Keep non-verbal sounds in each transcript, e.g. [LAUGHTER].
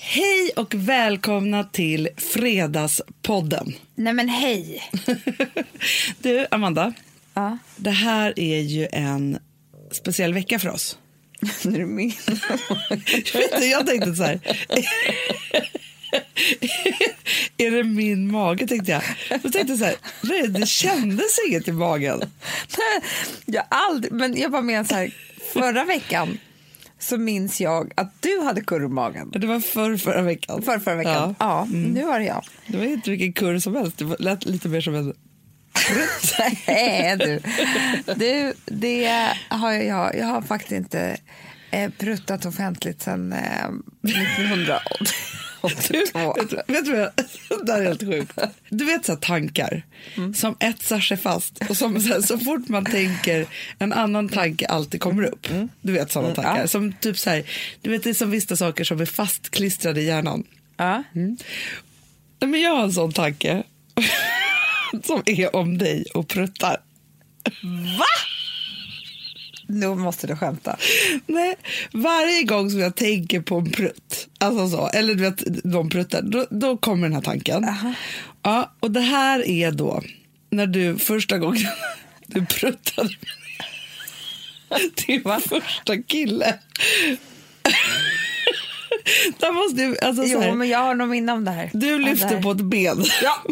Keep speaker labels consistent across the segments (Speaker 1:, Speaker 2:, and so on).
Speaker 1: Hej och välkomna till Fredagspodden.
Speaker 2: Nej men hej! [LAUGHS]
Speaker 1: Du, Amanda.
Speaker 2: Ja.
Speaker 1: Det här är ju en speciell vecka för oss.
Speaker 2: Nu är det min.
Speaker 1: Vet du, jag tänkte så här... [LAUGHS] är det min mage, tänkte jag. Då tänkte jag så här, det kändes inget i magen. [LAUGHS]
Speaker 2: jag aldrig, men jag bara menar så här, förra veckan så minns jag att du hade kurr i magen.
Speaker 1: Det var förr, förra veckan.
Speaker 2: För förra veckan.
Speaker 1: Ja.
Speaker 2: Ja, nu var det jag.
Speaker 1: Det var inte vilken kurr som helst, det lät lite mer som en... [LAUGHS]
Speaker 2: Nej du. du, det har jag, jag har faktiskt inte eh, pruttat offentligt sedan eh, 1982.
Speaker 1: Du, vet, vet du vad? [LAUGHS] Det är helt sjukt. Du vet så tankar som etsar sig fast och som så, här, så fort man tänker en annan tanke alltid kommer upp. Du vet sådana tankar.
Speaker 2: ja.
Speaker 1: Som typ så här, du vet det är som vissa saker som är fastklistrade i hjärnan.
Speaker 2: Ja.
Speaker 1: Nej, Men jag har en sån tanke [LAUGHS] som är om dig och pruttar.
Speaker 2: Nu måste du skämta.
Speaker 1: Nej, varje gång som jag tänker på en prutt, alltså så, eller du vet, de pruttar, då, då kommer den här tanken. Ja, och det här är då när du första gången [LAUGHS] du pruttade [LAUGHS] din första kille. [LAUGHS] Där måste du, alltså så
Speaker 2: Jo, men jag har nog minne om det här.
Speaker 1: du lyfter
Speaker 2: här.
Speaker 1: på ett ben.
Speaker 2: Ja.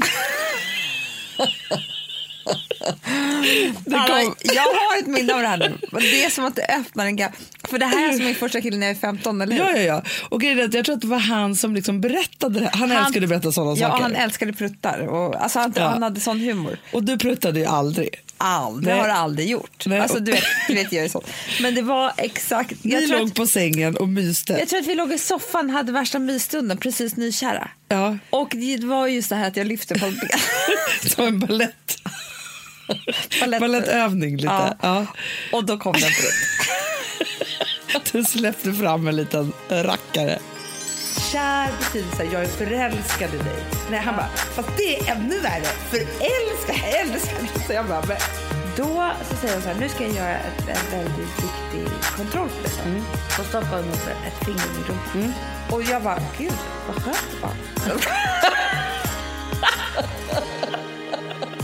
Speaker 2: Alla, jag har ett minne av det här nu. Det är som att det öppnar en gap. För det här är som min första kille när jag är 15, eller hur?
Speaker 1: ja, ja, ja. Och grejen är att jag tror att det var han som liksom berättade det här. Han,
Speaker 2: Han-
Speaker 1: älskade att berätta sådana
Speaker 2: Ja,
Speaker 1: saker.
Speaker 2: han älskade pruttar. Och, alltså, han,
Speaker 1: Ja.
Speaker 2: han hade sån humor.
Speaker 1: Och du pruttade ju aldrig.
Speaker 2: Aldrig.
Speaker 1: Nej.
Speaker 2: Det har aldrig gjort.
Speaker 1: Nej.
Speaker 2: Alltså, du, vet, [LAUGHS] du vet, jag är sån. Men det var exakt...
Speaker 1: Ni
Speaker 2: Jag tror,
Speaker 1: låg
Speaker 2: att,
Speaker 1: på sängen och myste.
Speaker 2: jag tror att vi låg i soffan hade värsta mysstunden, precis nykära.
Speaker 1: Ja,
Speaker 2: Och det var just det här att jag lyfte på [LAUGHS] ben.
Speaker 1: som en ballett. [LAUGHS]
Speaker 2: Balett-
Speaker 1: Baletövning lite.
Speaker 2: Ja.
Speaker 1: Ja.
Speaker 2: Och då kom den prutt. [LAUGHS]
Speaker 1: Du släppte fram en liten rackare.
Speaker 2: Kär betyder jag är förälskad i dig. Nej, han bara, fast det är ännu värre. Förälskad, älskad. Så jag bara, men. Då så säger hon så här, nu ska jag göra ett, en väldigt viktig kontroll på det. Mm. Så stoppar hon ett finger i min rumpa. Och jag bara, gud vad skönt det var. [LAUGHS]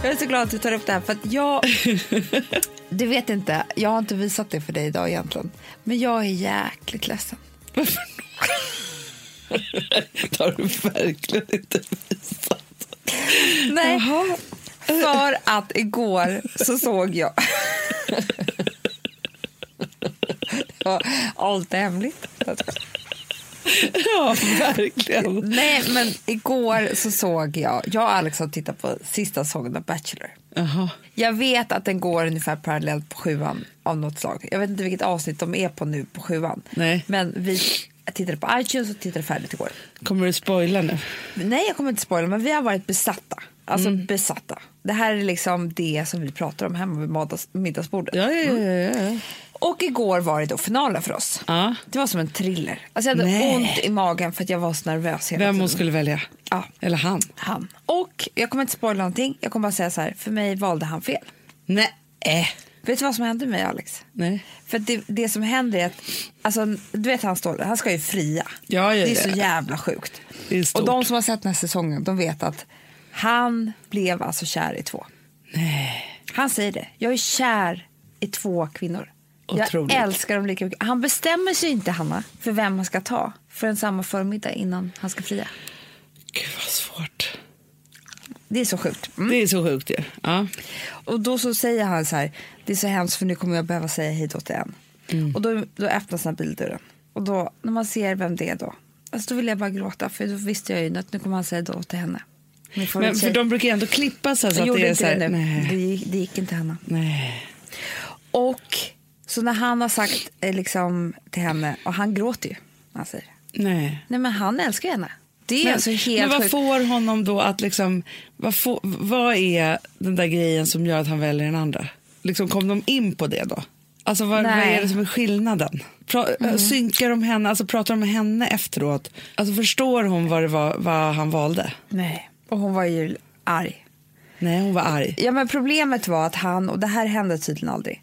Speaker 2: Jag är så glad att du tar upp det här för att jag... [LAUGHS] Du vet inte, jag har inte visat det för dig idag egentligen. Men jag är jäkligt ledsen.
Speaker 1: Det har du verkligen inte visat.
Speaker 2: Nej,
Speaker 1: Jaha.
Speaker 2: för att igår så såg jag... [LAUGHS] Ja, Allt är hemligt. [LAUGHS]
Speaker 1: Ja, verkligen.
Speaker 2: Nej, men igår så såg jag... Jag och Alex har tittat på sista säsongen av Bachelor.
Speaker 1: Jaha.
Speaker 2: Jag vet att den går ungefär parallellt på sjuan av något slag. Jag vet inte vilket avsnitt de är på nu på sjuan.
Speaker 1: Nej.
Speaker 2: Men vi tittade på iTunes och tittade färdigt igår.
Speaker 1: Kommer du spoila nu?
Speaker 2: Nej, jag kommer inte spoila, men vi har varit besatta. Alltså besatta. Det här är liksom det som vi pratar om hemma vid middags- middagsbordet.
Speaker 1: Ja, ja, ja. ja, ja.
Speaker 2: Och igår var det då finalen för oss.
Speaker 1: Ja.
Speaker 2: Det var som en thriller. Alltså jag hade
Speaker 1: Nej.
Speaker 2: ont i magen för att jag var så nervös hela
Speaker 1: Vem
Speaker 2: tiden.
Speaker 1: hon skulle välja?
Speaker 2: Ja.
Speaker 1: Eller han?
Speaker 2: Han. Och jag kommer inte spoila någonting. Jag kommer bara säga så här, för mig valde han fel.
Speaker 1: Nej. Äh.
Speaker 2: Vet du vad som hände med mig Alex?
Speaker 1: Nej.
Speaker 2: För det, det som händer är att, alltså, du vet han står där, han ska ju fria.
Speaker 1: Ja, ja,
Speaker 2: det är
Speaker 1: ja.
Speaker 2: så jävla sjukt. Och de som har sett den här säsongen, de vet att han blev alltså kär i två.
Speaker 1: Nej.
Speaker 2: Han säger det, jag är kär i två kvinnor.
Speaker 1: Otroligt.
Speaker 2: Jag älskar dem lika mycket. Han bestämmer sig inte, Hanna, för vem han ska ta förrän samma förmiddag innan han ska fria.
Speaker 1: Gud vad svårt.
Speaker 2: Det är så sjukt. Mm.
Speaker 1: Det är så sjukt ju. Ja.
Speaker 2: Och då så säger han så här, det är så hemskt för nu kommer jag behöva säga hej då till en.
Speaker 1: Mm.
Speaker 2: Och då, då öppnas den här bildörren. Och då, när man ser vem det är då, alltså då vill jag bara gråta för då visste jag ju att nu kommer han säga då till henne.
Speaker 1: Men för de brukar ju ändå klippa så, så att det är så här,
Speaker 2: det. Det, gick, det gick inte henne.
Speaker 1: Nej.
Speaker 2: Och så när han har sagt eh, liksom, till henne, och han gråter ju när han säger.
Speaker 1: Nej.
Speaker 2: Nej men han älskar henne. Det är
Speaker 1: Men,
Speaker 2: alltså helt
Speaker 1: men vad
Speaker 2: sjukt.
Speaker 1: får honom då att liksom, vad, får, vad är den där grejen som gör att han väljer den andra? Liksom, kom de in på det då? Alltså vad, vad är det som är skillnaden? Pra, Synkar de henne, alltså pratar de med henne efteråt? Alltså förstår hon vad, det var, vad han valde?
Speaker 2: Nej. Och hon var ju arg.
Speaker 1: Nej, hon var arg.
Speaker 2: Ja, men problemet var att han, och det här hände tydligen aldrig.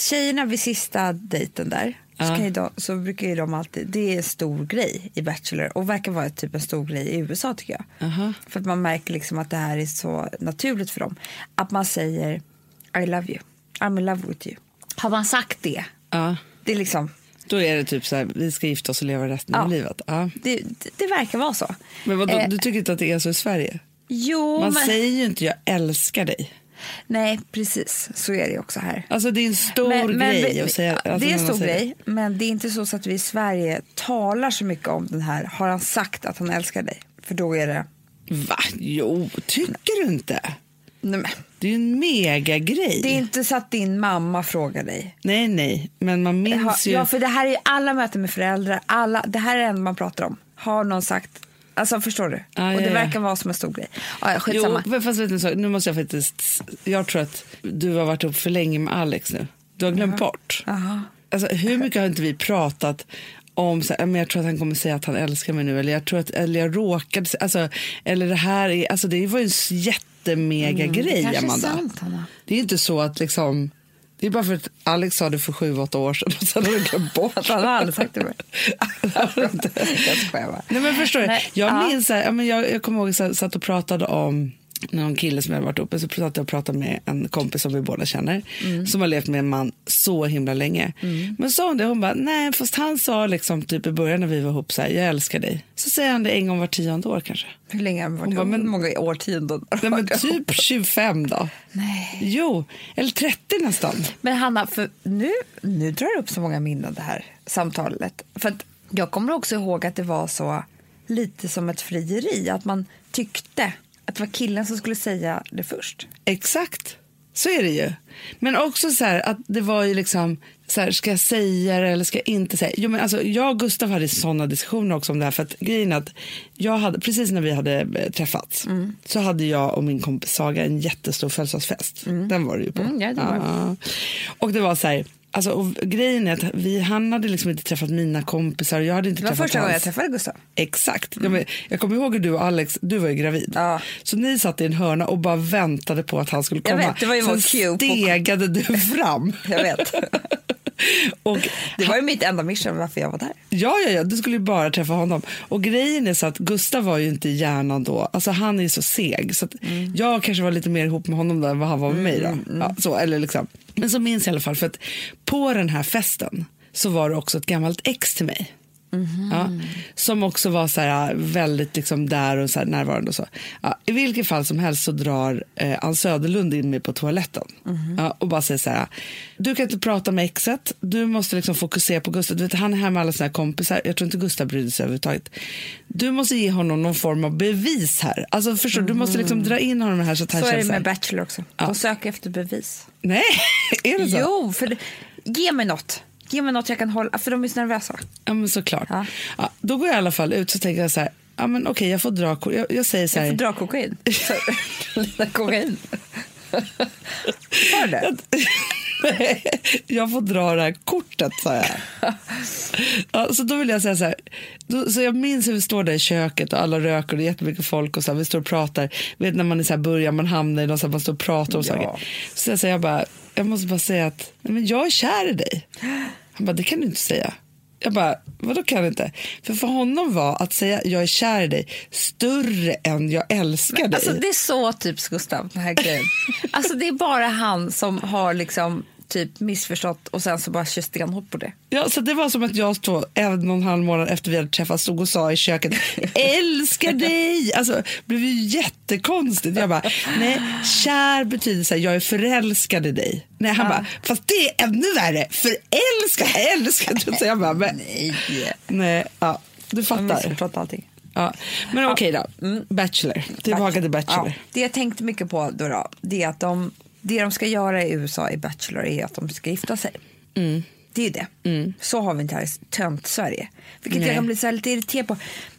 Speaker 2: Tjejerna vid sista dejten där, så, kan ju de, så brukar ju de alltid, det är en stor grej i Bachelor och verkar vara typ en stor grej i USA tycker jag.
Speaker 1: Aha.
Speaker 2: För att man märker liksom att det här är så naturligt för dem. Att man säger I love you, I'm in love with you. Har man sagt det,
Speaker 1: Ja.
Speaker 2: det är liksom,
Speaker 1: Då är det typ så här, vi ska gifta oss och leva resten
Speaker 2: Ja.
Speaker 1: av livet. Ja.
Speaker 2: det, det, det verkar vara så.
Speaker 1: Men vadå,
Speaker 2: Eh,
Speaker 1: du tycker inte att det är så i Sverige?
Speaker 2: Jo,
Speaker 1: Man
Speaker 2: men,
Speaker 1: säger ju inte jag älskar dig.
Speaker 2: Nej precis, så är det också här.
Speaker 1: Alltså det är en stor grej
Speaker 2: vi-
Speaker 1: att säga. alltså,
Speaker 2: det är en stor
Speaker 1: säger
Speaker 2: grej, men det är inte så, att vi i Sverige talar så mycket om den här. Har han sagt att han älskar dig? För då är det...
Speaker 1: Va? Jo, tycker du inte?
Speaker 2: Nej, men,
Speaker 1: Det är ju en megagrej.
Speaker 2: det är inte så att din mamma frågar dig.
Speaker 1: Nej, nej, men man minns ju...
Speaker 2: ja, för det här är ju alla möten med föräldrar. Alla, det här är det enda man pratar om. Har någon sagt... Alltså förstår du?
Speaker 1: Ja,
Speaker 2: och det
Speaker 1: ja, ja.
Speaker 2: verkar vara som en stor grej. Ja, ja, skitsamma.
Speaker 1: Jo, fast vet du, nu måste jag faktiskt... Jag tror att du har varit upp för länge med Alex nu. Du har glömt bort.
Speaker 2: Jaha.
Speaker 1: Alltså, hur mycket har inte vi pratat om så här, men jag tror att han kommer säga att han älskar mig nu eller jag tror att eller jag råkade alltså, eller det här är alltså det var ju en jättemega grej
Speaker 2: Mm, kanske är
Speaker 1: Amanda.
Speaker 2: sant, Hanna.
Speaker 1: Det är inte så att liksom det är bara för att Alex sa det för sju, åtta år sedan och sen har du glömt bort.
Speaker 2: Att han har aldrig sagt det. jag skojar bara.
Speaker 1: Nej, men förstår?
Speaker 2: Nej,
Speaker 1: Jag
Speaker 2: ja.
Speaker 1: minns så här, ja, men jag, jag kommer ihåg att jag satt och pratade om någon kille som jag varit uppe så satt jag pratade med en kompis som vi båda känner
Speaker 2: Mm.
Speaker 1: som har levt med en man så himla länge. Men sa hon det, hon bara, nej fast han sa liksom typ i början när vi var ihop så här, jag älskar dig. Så säger han det en gång var tionde år kanske.
Speaker 2: Hur länge har varit
Speaker 1: Hon bara, men-
Speaker 2: många årtionden?
Speaker 1: Nej men typ 25 då.
Speaker 2: Nej.
Speaker 1: Jo, eller 30 nästan.
Speaker 2: Men Hanna, för nu, nu drar det upp så många minnen det här samtalet. För att jag kommer också ihåg att det var så lite som ett frieri. Att man tyckte att det var killen som skulle säga det först.
Speaker 1: Exakt, så är det ju. Men också så här att det var ju liksom, så här, ska jag säga det eller ska jag inte säga? Jo, men alltså, jag och Gustav hade sådana diskussioner också om det här. För att grejen att jag hade, precis när vi hade eh, träffats så hade jag och min kompis Saga en jättestor födelsedagsfest. Den var det ju på.
Speaker 2: Mm, ja, det var.
Speaker 1: Ja. Och det var så här, alltså, och grejen är att vi, han hade liksom inte träffat mina kompisar och jag hade inte
Speaker 2: Det var
Speaker 1: träffat
Speaker 2: första gången jag
Speaker 1: hans.
Speaker 2: träffade Gustav.
Speaker 1: Exakt. Ja, men jag kommer ihåg hur du och Alex, du var ju gravid.
Speaker 2: Ja.
Speaker 1: Så ni satt i en hörna och bara väntade på att han skulle
Speaker 2: Jag
Speaker 1: komma.
Speaker 2: vet, det var ju
Speaker 1: Sen stegade du fram. [LAUGHS]
Speaker 2: Jag vet. [LAUGHS]
Speaker 1: och,
Speaker 2: Det var ju mitt enda mission varför jag var där.
Speaker 1: ja, ja, ja, du skulle ju bara träffa honom. Och grejen är så att Gustav var ju inte i hjärnan då. Alltså han är ju så seg. Så
Speaker 2: Mm.
Speaker 1: jag kanske var lite mer ihop med honom då än vad han var med mig då. Ja, så, eller liksom. Men så minns jag i alla fall för att på den här festen så var det också ett gammalt ex till mig. Ja, som också var så här, väldigt liksom där och så närvarande. Och så. Ja, I vilket fall som helst så drar eh, Ann Söderlund in mig på toaletten ja, och bara säger så här. Du kan inte prata med exet, du måste liksom fokusera på Gustav. Du vet, han är här med alla sina kompisar. Jag tror inte Gustav brydde sig överhuvudtaget. Du måste ge honom någon form av bevis här. Alltså, förstår, du? Du måste liksom dra in honom här så att han
Speaker 2: Så är
Speaker 1: känner
Speaker 2: det
Speaker 1: så här,
Speaker 2: med Bachelor också. De söker efter bevis.
Speaker 1: Nej, [LAUGHS] är det så?
Speaker 2: Jo, för det, ge mig något. Ge mig något jag kan hålla, för de är så nervösa.
Speaker 1: Ja, men såklart.
Speaker 2: Ja.
Speaker 1: Ja, då går jag i alla fall ut så tänker jag så här, ja men okej jag får dra, jag, jag säger så
Speaker 2: Jag
Speaker 1: här.
Speaker 2: får dra kokain. [LAUGHS] Lite kokain. Var det? [LAUGHS]
Speaker 1: Jag får dra det här kortet, sa jag. [LAUGHS] Ja, så då vill jag säga så här. Då, så jag minns hur vi står där i köket och alla röker och det är jättemycket folk och så här, vi står och pratar. Vet när man är så här börjar man hamna i någon så här, man står och pratar om
Speaker 2: Ja.
Speaker 1: saker. Så jag säger jag bara, jag måste bara säga att nej, men jag är kär i dig. [GASPS] [GASPS] Han bara, det kan du inte säga. Jag bara, vadå kan inte? För för honom var att säga jag är kär i dig större än jag älskar dig.
Speaker 2: Alltså, det är så typiskt Gustav, den här grejen. [LAUGHS] Alltså, det är bara han som har liksom typ missförstått och sen så bara kör stenhårt på det.
Speaker 1: Ja, så det var som att jag stod en och en halv månad efter vi hade träffats stod och sa i köket älskar dig. Alltså, det blev ju jättekonstigt. Jag bara, nej, kär betyder så här, jag är förälskad i dig. Nej, han
Speaker 2: Ja.
Speaker 1: bara, fast det är ännu värre, förälskad, älskad. [LAUGHS] Så jag bara, men,
Speaker 2: Nej.
Speaker 1: nej, ja, du fattar.
Speaker 2: missförstått allting.
Speaker 1: Ja. Men okej då, Bachelor. Tillbaka till Bachelor.
Speaker 2: Ja, det jag tänkte mycket på då, då det är att de, det de ska göra i USA i Bachelor är att de ska gifta sig.
Speaker 1: Mm.
Speaker 2: Det är ju det. Så har vi inte här i tönt Sverige. Vilket
Speaker 1: Nej.
Speaker 2: jag kan bli så lite irriterad på.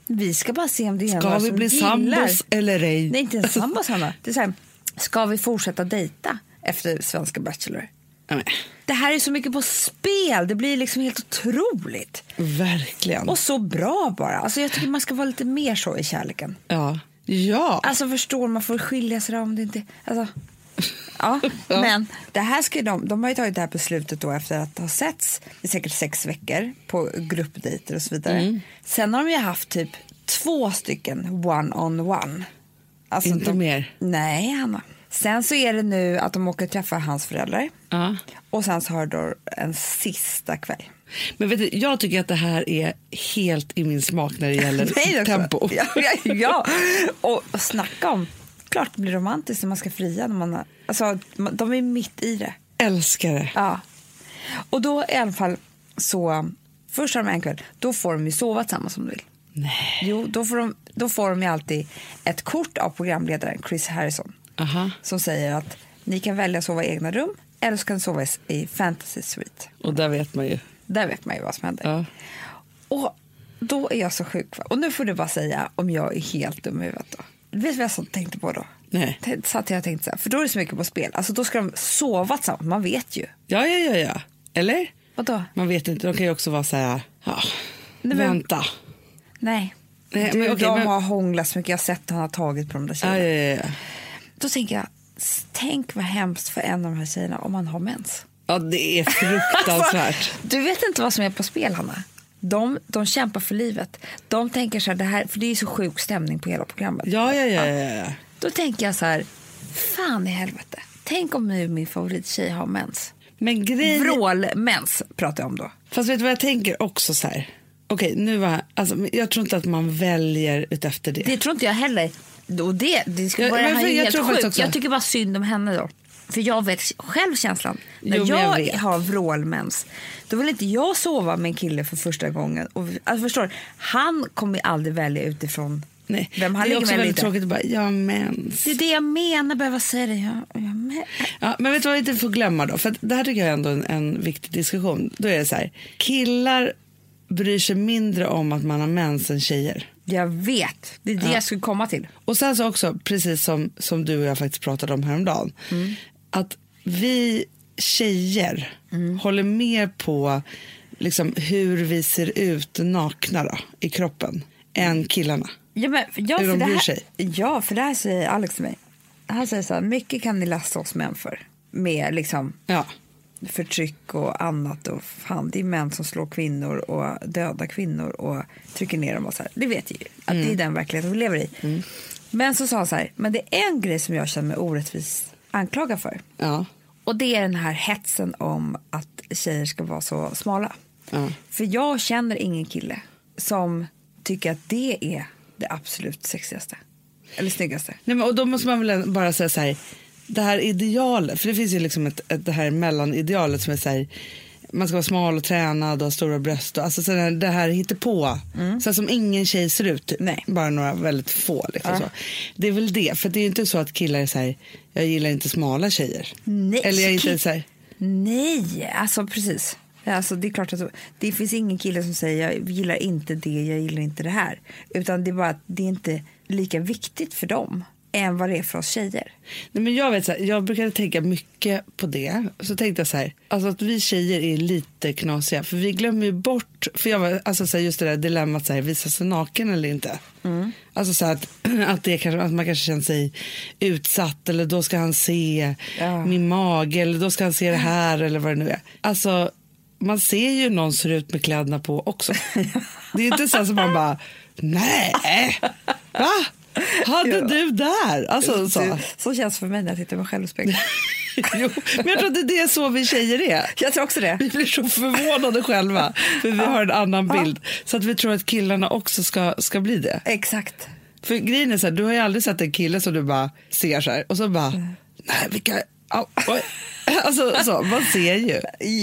Speaker 2: Vi ska bara se om det är
Speaker 1: Ska
Speaker 2: några
Speaker 1: vi
Speaker 2: som
Speaker 1: bli
Speaker 2: gillar.
Speaker 1: sambos eller ej?
Speaker 2: Nej, inte ens sambos Hanna. Det är så här, ska vi fortsätta dejta efter svenska Bachelor?
Speaker 1: Men,
Speaker 2: Det här är så mycket på spel. Det blir liksom helt otroligt.
Speaker 1: verkligen.
Speaker 2: Och så bra bara. Alltså jag tycker man ska vara lite mer så i kärleken.
Speaker 1: ja. ja.
Speaker 2: Alltså förstår man får skilja sig om det inte... Alltså, Ja, men det här ska de, de har ju tagit det här beslutet då efter att ha setts i säkert sex veckor på gruppdejter och så vidare. Sen har de ju haft typ två stycken one-on-one. Alltså
Speaker 1: Inte
Speaker 2: de,
Speaker 1: mer?
Speaker 2: Nej, Hanna. Sen så är det nu att de åker och träffar hans föräldrar.
Speaker 1: Ja.
Speaker 2: Och sen så har de en sista kväll.
Speaker 1: Men vet du, jag tycker att det här är helt i min smak när det gäller [LAUGHS] tempo.
Speaker 2: Ja, ja, ja. Och snacka om, klart det blir romantiskt när man ska fria. När man, har- alltså, de är mitt i det.
Speaker 1: Älskar det.
Speaker 2: Ja. Och då i alla fall så, först har de en kväll, då får de ju sova tillsammans om du vill.
Speaker 1: Nej.
Speaker 2: Jo, då får de, då får de ju alltid ett kort av programledaren Chris Harrison
Speaker 1: Aha.
Speaker 2: som säger att ni kan välja att sova i egna rum eller så kan ni sova i, i Fantasy Suite.
Speaker 1: Och där vet man ju.
Speaker 2: Där vet man ju vad som händer.
Speaker 1: Ja.
Speaker 2: Och då är jag så sjuk. va? Och nu får du bara säga om jag är helt dum i huvudet då. Vet du vad jag så tänkte på då?
Speaker 1: Nej.
Speaker 2: T- Satt jag och tänkte så här, för då är det så mycket på spel. Alltså då ska de sova tillsammans, man vet ju.
Speaker 1: Ja, ja, ja, ja. Eller?
Speaker 2: Vadå?
Speaker 1: Man vet inte. De kan ju också vara så här, ja,
Speaker 2: Nej, men-
Speaker 1: vänta.
Speaker 2: Nej.
Speaker 1: Nej,
Speaker 2: du,
Speaker 1: men okej,
Speaker 2: de
Speaker 1: men-
Speaker 2: har hånglat så mycket, jag har sett att han har tagit på de där tjejerna.
Speaker 1: ja, ja, ja.
Speaker 2: Då tänker jag, tänk vad hemskt för en av de här tjejerna om man har mens.
Speaker 1: ja, det är [LAUGHS] fruktansvärt.
Speaker 2: Du vet inte vad som är på spel, Hanna. De, de kämpar för livet. De tänker så här, det här, för det är ju så sjuk stämning på hela programmet.
Speaker 1: Ja, ja, ja, ja, ja.
Speaker 2: Då tänker jag så här, fan i helvete. Tänk om nu min favorittjej har mens.
Speaker 1: Men grejen...
Speaker 2: Vrålmens pratar jag om då.
Speaker 1: Fast vet du vad jag tänker också så här? Okej, nu var alltså, jag tror inte att man väljer utefter det.
Speaker 2: Det tror inte jag heller. Och det, det ska
Speaker 1: Ja,
Speaker 2: vara är
Speaker 1: jag
Speaker 2: helt sjukt. Jag tycker bara synd om henne då. För jag vet själv känslan. När
Speaker 1: Jo, jag
Speaker 2: jag, har vrålmens, då vill inte jag sova med en kille för första gången. Och, alltså förstår, han kommer aldrig välja utifrån
Speaker 1: Nej.
Speaker 2: vem han
Speaker 1: det är också väldigt
Speaker 2: inte.
Speaker 1: tråkigt att bara, ja mens.
Speaker 2: Det är det jag menar, behöva säga det. Jag, jag men,
Speaker 1: Ja, men vet du vad vi inte får glömma då? För det här tycker jag är ändå en, en viktig diskussion. Då är det så här, killar bryr sig mindre om att man har mens än tjejer.
Speaker 2: jag vet, det är det jag skulle komma till.
Speaker 1: Och sen så också, precis som, som du och jag faktiskt pratade om häromdagen, att vi tjejer håller mer på liksom, hur vi ser ut nakna då, i kroppen än killarna.
Speaker 2: Ja, men, ja,
Speaker 1: Hur de bryr
Speaker 2: här,
Speaker 1: sig.
Speaker 2: Ja, för det här säger Alex till mig. Han säger så här, mycket kan ni lasta oss män för. Med liksom
Speaker 1: Ja.
Speaker 2: förtryck och annat. Och fan, det är män som slår kvinnor och dödar kvinnor och trycker ner dem. Och så här. Det vet ju, att
Speaker 1: Mm.
Speaker 2: det är den verkligheten vi lever i. Men så sa han så här, men det är en grej som jag känner mig orättvis anklagad för.
Speaker 1: Ja.
Speaker 2: Och det är den här hetsen om att tjejer ska vara så smala.
Speaker 1: Ja.
Speaker 2: För jag känner ingen kille som tycker att det är det absolut sexigaste. Eller snyggaste.
Speaker 1: Nej, men, och då måste man väl bara säga så här, det här idealet, för det finns ju liksom ett, ett, det här mellanidealet som är så här, man ska vara smal och tränad och ha stora bröst. Och, alltså så här, det här hittepå, så här som ingen tjej ser ut. Typ.
Speaker 2: Nej.
Speaker 1: Bara några väldigt få. Liksom,
Speaker 2: Ja.
Speaker 1: så. Det är väl det, för det är ju inte så att killar är så här, jag gillar inte smala tjejer.
Speaker 2: Nej,
Speaker 1: Eller jag inte så här,
Speaker 2: Nej, alltså precis. Alltså, det är klart att det finns ingen kille som säger jag gillar inte det, jag gillar inte det här. Utan det är bara att det är inte lika viktigt för dem än vad det är för oss tjejer.
Speaker 1: Nej, men jag, vet, så här, jag brukade tänka mycket på det. Så tänkte jag så här, alltså att vi tjejer är lite knasiga. För vi glömmer ju bort, för jag var, alltså så här, just det där dilemmat, så här, visa sig naken eller inte. Alltså så att, [CLEARS THROAT] att, det kanske, att man kanske känner sig utsatt eller då ska han se
Speaker 2: Ja.
Speaker 1: min mage eller då ska han se det här eller vad det nu är. Alltså man ser ju någon ser ut med kläderna på också. [LAUGHS] Det är inte så som man bara, nej, va? Hade
Speaker 2: Ja.
Speaker 1: du där? Alltså så.
Speaker 2: Så, känns det för mig när jag tittar mig själv i spegeln. [LAUGHS]
Speaker 1: Jo, men jag tror att det är så vi tjejer är.
Speaker 2: jag tror också det.
Speaker 1: Vi blir så förvånade själva, för vi har en annan bild. Så att vi tror att killarna också ska, ska bli det.
Speaker 2: Exakt.
Speaker 1: För grejen är så här, du har ju aldrig sett en kille som du bara ser så här och så bara, nej vilka. [LAUGHS] Alltså så, man ser ju.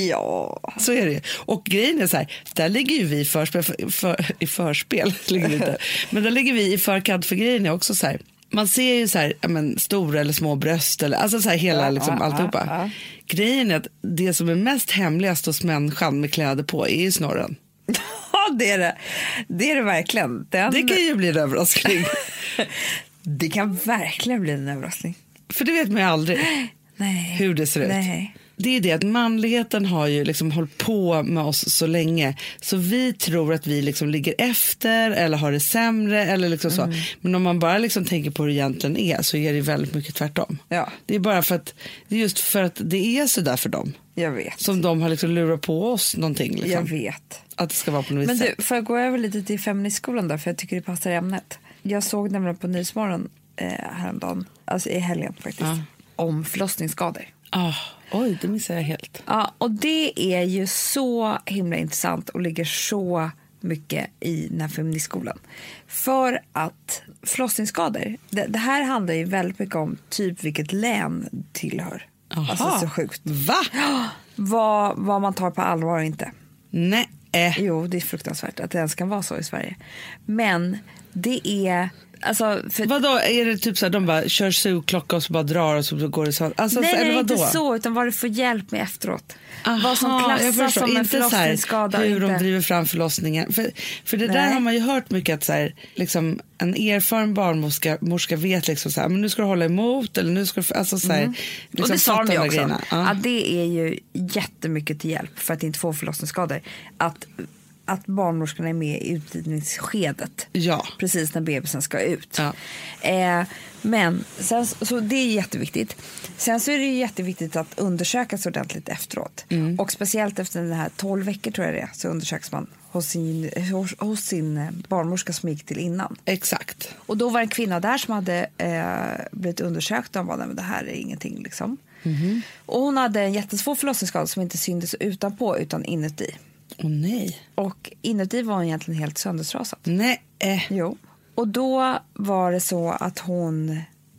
Speaker 2: Ja.
Speaker 1: Så är det ju. Och grejen är så här, där ligger ju vi i förspel, för, för, i förspel, [LAUGHS] ligger inte. men där ligger vi i förkant för grejen är också så här, man ser ju så här, men, stora eller små bröst, eller, alltså så här hela
Speaker 2: Ja,
Speaker 1: liksom,
Speaker 2: ja,
Speaker 1: alltihopa.
Speaker 2: ja.
Speaker 1: Grejen är att det som är mest hemligast hos människan med kläder på är ju snorren. [LAUGHS]
Speaker 2: Ja, det är det. Det är det verkligen. Den,
Speaker 1: Det kan ju bli en överraskning.
Speaker 2: det kan verkligen bli en överraskning.
Speaker 1: för det vet man ju aldrig [GASPS]
Speaker 2: Nej.
Speaker 1: hur det ser ut.
Speaker 2: Nej.
Speaker 1: det är det att manligheten har ju liksom hållit på med oss så länge så vi tror att vi liksom ligger efter eller har det sämre eller liksom så. Men om man bara liksom tänker på hur det egentligen är så är det väldigt mycket tvärtom.
Speaker 2: Ja.
Speaker 1: Det är bara för att det är just för att det är så där för dem
Speaker 2: Jag vet.
Speaker 1: som de har liksom lurat på oss någonting. Liksom.
Speaker 2: Jag vet.
Speaker 1: Att det ska vara på något
Speaker 2: Men du, får jag gå över lite till feministskolan där för jag tycker det passar ämnet. Jag såg nämligen på Nyhetsmorgon eh, häromdagen, alltså i helgen faktiskt,
Speaker 1: Ja.
Speaker 2: Om förlossningsskador.
Speaker 1: Ah, oj, det missar jag helt.
Speaker 2: Ja, och det är ju så himla intressant och ligger så mycket i den här feministskolan. För att förlossningsskador, det, det här handlar ju väldigt mycket om typ vilket län tillhör.
Speaker 1: Aha.
Speaker 2: Alltså så sjukt.
Speaker 1: Va?
Speaker 2: Vad, vad man tar på allvar och inte.
Speaker 1: Nej. Eh.
Speaker 2: Jo, det är fruktansvärt att det ens kan vara så i Sverige. Men det är... Alltså, för,
Speaker 1: Vadå, är det typ så här, de bara kör sugklocka och så bara drar och så går det så? Alltså,
Speaker 2: nej,
Speaker 1: eller
Speaker 2: nej, inte så, utan vad du får hjälp med efteråt.
Speaker 1: Aha,
Speaker 2: vad som klassas som en
Speaker 1: inte så här
Speaker 2: förlossningsskada. och
Speaker 1: hur de
Speaker 2: inte.
Speaker 1: driver fram förlossningen. För, för det där
Speaker 2: Nej.
Speaker 1: har man ju hört mycket att så här, liksom, en erfaren barnmorska morska vet liksom så här, men nu ska du hålla emot eller nu ska du, alltså så här,
Speaker 2: och
Speaker 1: liksom
Speaker 2: det sa de ju
Speaker 1: där
Speaker 2: också.
Speaker 1: Ja.
Speaker 2: Att det är ju jättemycket till hjälp för att inte få förlossningsskador. Att, att barnmorskorna är med i utdrivningsskedet.
Speaker 1: Ja.
Speaker 2: Precis när bebisen ska ut.
Speaker 1: Ja.
Speaker 2: Eh, men sen, så det är jätteviktigt. Sen så är det jätteviktigt att undersökas ordentligt efteråt.
Speaker 1: Mm.
Speaker 2: Och speciellt efter den här 12 veckor tror jag det är, så undersöks man hos sin, hos, hos sin eh, barnmorska som gick till innan.
Speaker 1: Exakt.
Speaker 2: Och då var en kvinna där som hade eh, blivit undersökt och de bara, nej men det här är ingenting liksom.
Speaker 1: Mhm.
Speaker 2: Och hon hade en jättesvår förlossningsskada som inte syntes utanpå utan inuti.
Speaker 1: Åh nej.
Speaker 2: Och inuti var hon egentligen helt söndertrasad.
Speaker 1: Nej. Eh.
Speaker 2: Jo. Och då var det så att hon...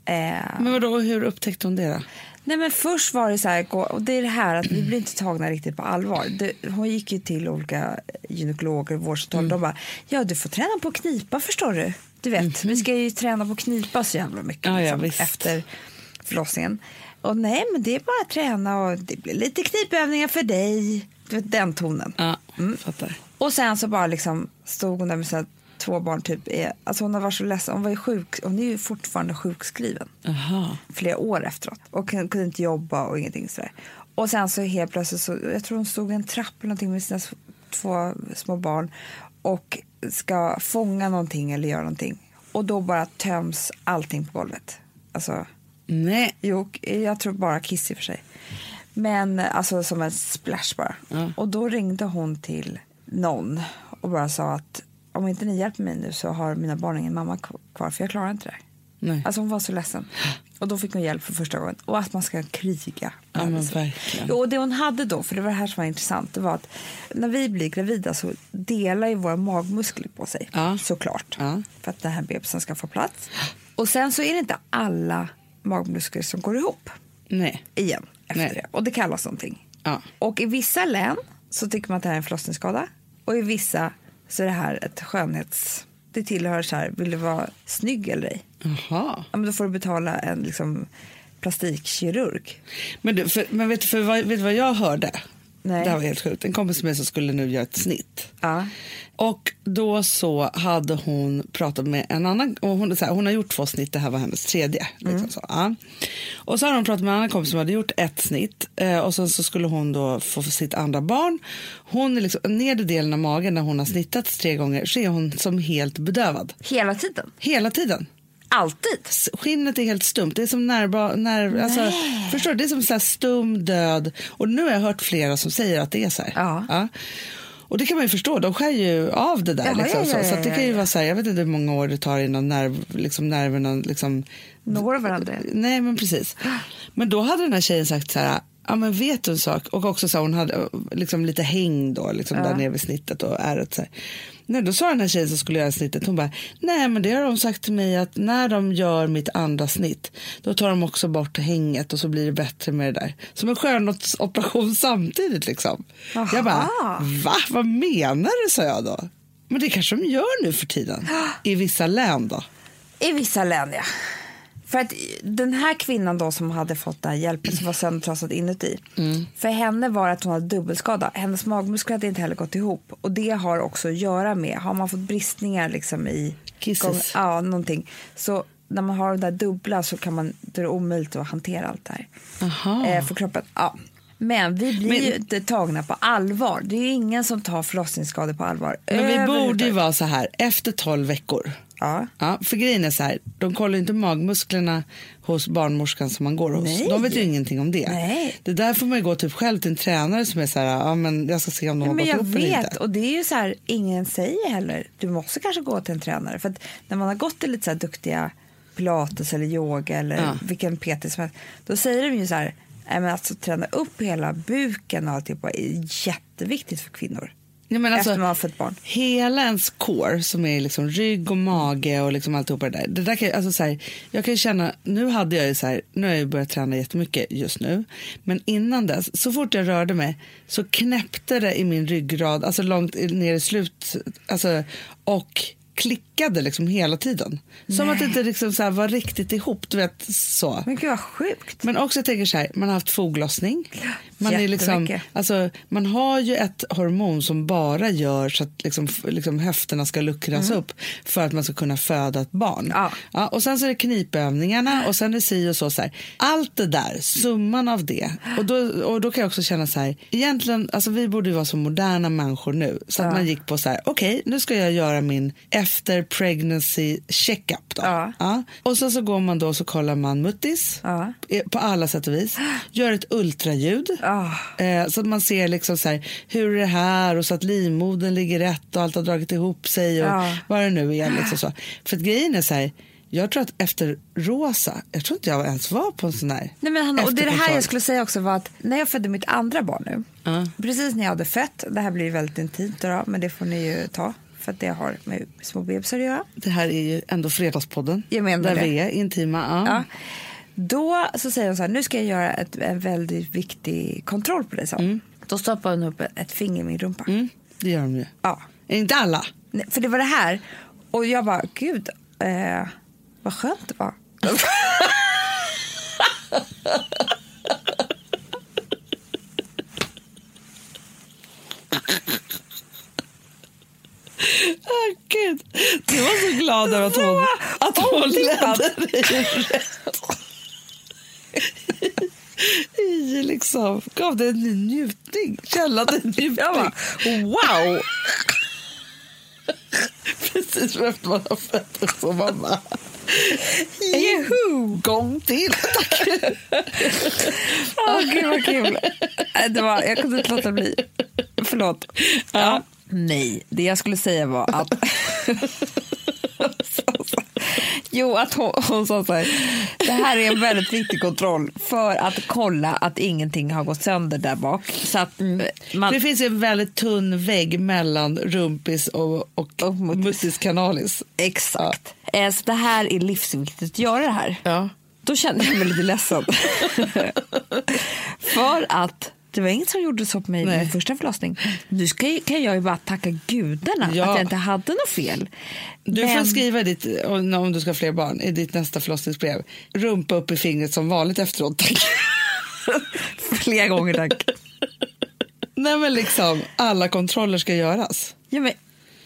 Speaker 2: Eh,
Speaker 1: Men vadå, hur upptäckte hon det då?
Speaker 2: nej men först var det så här, och det är det här att vi blir inte tagna riktigt på allvar. Det, hon gick ju till olika gynekologer och vårdcentraler. De bara, ja du får träna på att knipa förstår du. Du vet, vi ska ju träna på att knipa så jävla mycket
Speaker 1: Ja, ja,
Speaker 2: liksom,
Speaker 1: visst.
Speaker 2: efter förlossningen. Och nej men det är bara att träna och det blir lite knipövningar för dig. Den tonen.
Speaker 1: Ja, fattar.
Speaker 2: Och sen så bara liksom stod hon där med sina två barn. Typ, är, alltså hon varit så ledsen. Hon var ju sjuk. Hon är ju fortfarande sjukskriven.
Speaker 1: Jaha.
Speaker 2: Flera år efteråt. Och kunde inte jobba och ingenting sådär. Och sen så helt plötsligt så, jag tror hon stod i en trapp eller någonting med sina två små barn. Och ska fånga någonting eller göra någonting. Och då bara töms allting på golvet. Alltså,
Speaker 1: Nej.
Speaker 2: Jo, jag tror bara kiss i och för sig. Men alltså som en splash bara.
Speaker 1: Ja.
Speaker 2: Och då ringde hon till någon och bara sa att om inte ni hjälper mig nu så har mina barn ingen mamma kvar för jag klarar inte det.
Speaker 1: Nej.
Speaker 2: Alltså hon var så ledsen. Och då fick hon hjälp för första gången. Och att man ska kriga.
Speaker 1: Ja, men verkligen.
Speaker 2: Och det hon hade då, för det var det här som var intressant, det var att när vi blir gravida så delar ju våra magmuskler på sig.
Speaker 1: Ja.
Speaker 2: Såklart.
Speaker 1: Ja.
Speaker 2: För att den här bebisen ska få plats. Och sen så är det inte alla magmuskler som går ihop
Speaker 1: Nej.
Speaker 2: igen efter
Speaker 1: Nej.
Speaker 2: det. Och det kallas någonting.
Speaker 1: Ja.
Speaker 2: Och i vissa län så tycker man att det här är en förlossningsskada. Och i vissa så är det här ett skönhets... Det tillhör så här, vill du vara snygg eller ej?
Speaker 1: Jaha.
Speaker 2: Ja, men då får du betala en liksom, plastikkirurg.
Speaker 1: Men, du, för, men vet, du, för, vad- vet du vad jag hörde?
Speaker 2: Nej.
Speaker 1: Det här var helt sjukt. En kompis med som skulle nu göra ett snitt.
Speaker 2: Ja.
Speaker 1: Och då så hade hon pratat med en annan, och hon, så här, hon har gjort två snitt, det här var hennes tredje. Liksom så, ja. Och så hade hon pratat med en annan kompis som hade gjort ett snitt eh, och sen så skulle hon då få sitt andra barn. Hon är liksom, nedre delen av magen när hon har snittats tre gånger så är hon som helt bedövad.
Speaker 2: Hela tiden.
Speaker 1: Hela tiden.
Speaker 2: Alltid.
Speaker 1: Skinnet är helt stumt. Det är som nerv... nerv alltså, förstår du? Det är som så här stum död. Och nu har jag hört flera som säger att det är så här.
Speaker 2: Ja.
Speaker 1: Och det kan man ju förstå. De skär ju av det där.
Speaker 2: Jaha,
Speaker 1: liksom,
Speaker 2: ja, ja,
Speaker 1: så. så att det
Speaker 2: ja,
Speaker 1: kan ju
Speaker 2: ja.
Speaker 1: vara så här, jag vet inte hur många år det tar innan nerv, liksom, nerverna liksom...
Speaker 2: Når varandra.
Speaker 1: Nej, men precis. Men då hade den här tjejen sagt så här, ja men vet du en sak? Och också så här, hon hade liksom lite häng då, liksom där nere vid snittet och ärret så här. Nej, då sa den här tjejen som skulle göra snittet, hon bara, nej men det har de sagt till mig att när de gör mitt andra snitt, då tar de också bort hänget och så blir det bättre med det där. Som en skönhetsoperation samtidigt liksom. Jag bara,
Speaker 2: Aha.
Speaker 1: va? Vad menar du? sa jag då. Men det kanske de gör nu för tiden. [GASPS] I vissa län då.
Speaker 2: I vissa län, ja. För att den här kvinnan då som hade fått den här hjälpen som var söndertrasad inuti. För henne var att hon hade dubbelskada. Hennes magmuskler hade inte heller gått ihop. Och det har också att göra med, har man fått bristningar liksom i...
Speaker 1: Kisses.
Speaker 2: Ja, någonting. Så när man har det där dubbla så kan man, då är det omöjligt att hantera allt det här. Eh, för kroppen. Ja. Men vi blir
Speaker 1: Men-
Speaker 2: ju inte tagna på allvar. Det är ju ingen som tar förlossningsskador på allvar.
Speaker 1: Men vi borde ju vara så här, efter 12 veckor.
Speaker 2: Ja.
Speaker 1: Ja, för grejen är så här, de kollar ju inte magmusklerna hos barnmorskan som man går hos.
Speaker 2: Nej.
Speaker 1: De vet ju ingenting om det.
Speaker 2: Nej.
Speaker 1: Det där får man ju gå typ själv till en tränare som är så här, ja men jag ska se om de
Speaker 2: Ja,
Speaker 1: har gått upp eller
Speaker 2: vet,
Speaker 1: inte.
Speaker 2: och det är ju så här, ingen säger heller, du måste kanske gå till en tränare. För att när man har gått till lite så här duktiga pilates eller yoga eller
Speaker 1: Ja.
Speaker 2: vilken PT som helst, då säger de ju så här, nej men alltså träna upp hela buken och alltihopa är jätteviktigt för kvinnor.
Speaker 1: Ja, men alltså,
Speaker 2: efter man har fött barn.
Speaker 1: Hela ens core som är liksom rygg och mage och liksom alltihopa det där. Det där kan, alltså så här, jag kan känna, nu hade jag ju så här, nu har jag börjat träna jättemycket just nu. Men innan dess, så fort jag rörde mig så knäppte det i min ryggrad, alltså långt ner i slut, alltså, och klickade liksom hela tiden. Som
Speaker 2: Nej.
Speaker 1: att det inte liksom så var riktigt ihop, du vet så.
Speaker 2: Men gud vad sjukt.
Speaker 1: Men också jag tänker så här, man har haft foglossning. Man, är liksom, alltså, man har ju ett hormon som bara gör så att liksom, f- liksom höfterna ska luckras upp för att man ska kunna föda ett barn.
Speaker 2: Mm. Ja.
Speaker 1: och sen så är det knipövningarna och sen är det si och så. så här. Allt det där, summan av det. Och då, och då kan jag också känna så här, egentligen, alltså vi borde ju vara så moderna människor nu. Så att
Speaker 2: Ja.
Speaker 1: man gick på så här, okej nu ska jag göra min efter pregnancy checkup då.
Speaker 2: Ja.
Speaker 1: Och sen så går man då och så kollar man muttis
Speaker 2: Ja.
Speaker 1: eh, på alla sätt och vis. [GASPS] Gör ett ultraljud
Speaker 2: Ah.
Speaker 1: eh, så att man ser liksom så här, hur är det här och så att livmodern ligger rätt och allt har dragit ihop sig och
Speaker 2: Ja.
Speaker 1: vad det nu är. [GASPS] Liksom så. För att grejen är så här, jag tror att efter Rosa, jag tror inte jag ens var på en sån här
Speaker 2: Nej, men Hanna, och det är det här jag skulle säga också var att när jag födde mitt andra barn nu,
Speaker 1: Ja.
Speaker 2: precis när jag hade fött, det här blir väldigt intimt då, men det får ni ju ta för att det har med små bebisar att göra.
Speaker 1: Det här är ju ändå Fredagspodden.
Speaker 2: Jag menar
Speaker 1: där
Speaker 2: det.
Speaker 1: vi är intima. Ja.
Speaker 2: Ja. Då så säger hon så här, nu ska jag göra ett, en väldigt viktig kontroll på dig. Så. Då stoppar hon upp ett, finger i min rumpa.
Speaker 1: Mm, det gör de ju.
Speaker 2: Ja.
Speaker 1: Inte alla.
Speaker 2: Nej, För det var det här. Och jag bara, gud, eh, vad skönt det var. [LAUGHS]
Speaker 1: Ah, Gud. Du var så glad över att hon, att hon ledde dig rätt. I liksom, gav dig en ny njutning. Källa till njutning.
Speaker 2: Jag bara, wow!
Speaker 1: Precis efter man har fött och så man bara...
Speaker 2: Juhu!
Speaker 1: Gång till, tack.
Speaker 2: Åh, gud vad kul. Nej, Det var, jag kunde inte låta bli. Förlåt. Ja. Nej, det jag skulle säga var att... jo, att hon, hon sa så här. Det här är en väldigt viktig kontroll för att kolla att ingenting har gått sönder där bak. Så att man...
Speaker 1: Det finns en väldigt tunn vägg mellan rumpis och, och,
Speaker 2: Och muttis
Speaker 1: canalis.
Speaker 2: Exakt. Eh, Så det här är livsviktigt att göra det här.
Speaker 1: Ja.
Speaker 2: Då kände jag mig lite ledsen. [LAUGHS] För att det var inget som gjorde så på mig i
Speaker 1: Nej.
Speaker 2: min första förlossning. Nu ska, kan jag ju bara tacka gudarna
Speaker 1: Ja.
Speaker 2: att jag inte hade något fel.
Speaker 1: Du får
Speaker 2: Men-
Speaker 1: skriva ditt, om du ska ha fler barn, i ditt nästa förlossningsbrev. Rumpa upp i fingret som vanligt efteråt, tack. [LAUGHS]
Speaker 2: Flera gånger tack.
Speaker 1: Nej men liksom, alla kontroller ska göras.
Speaker 2: Ja, men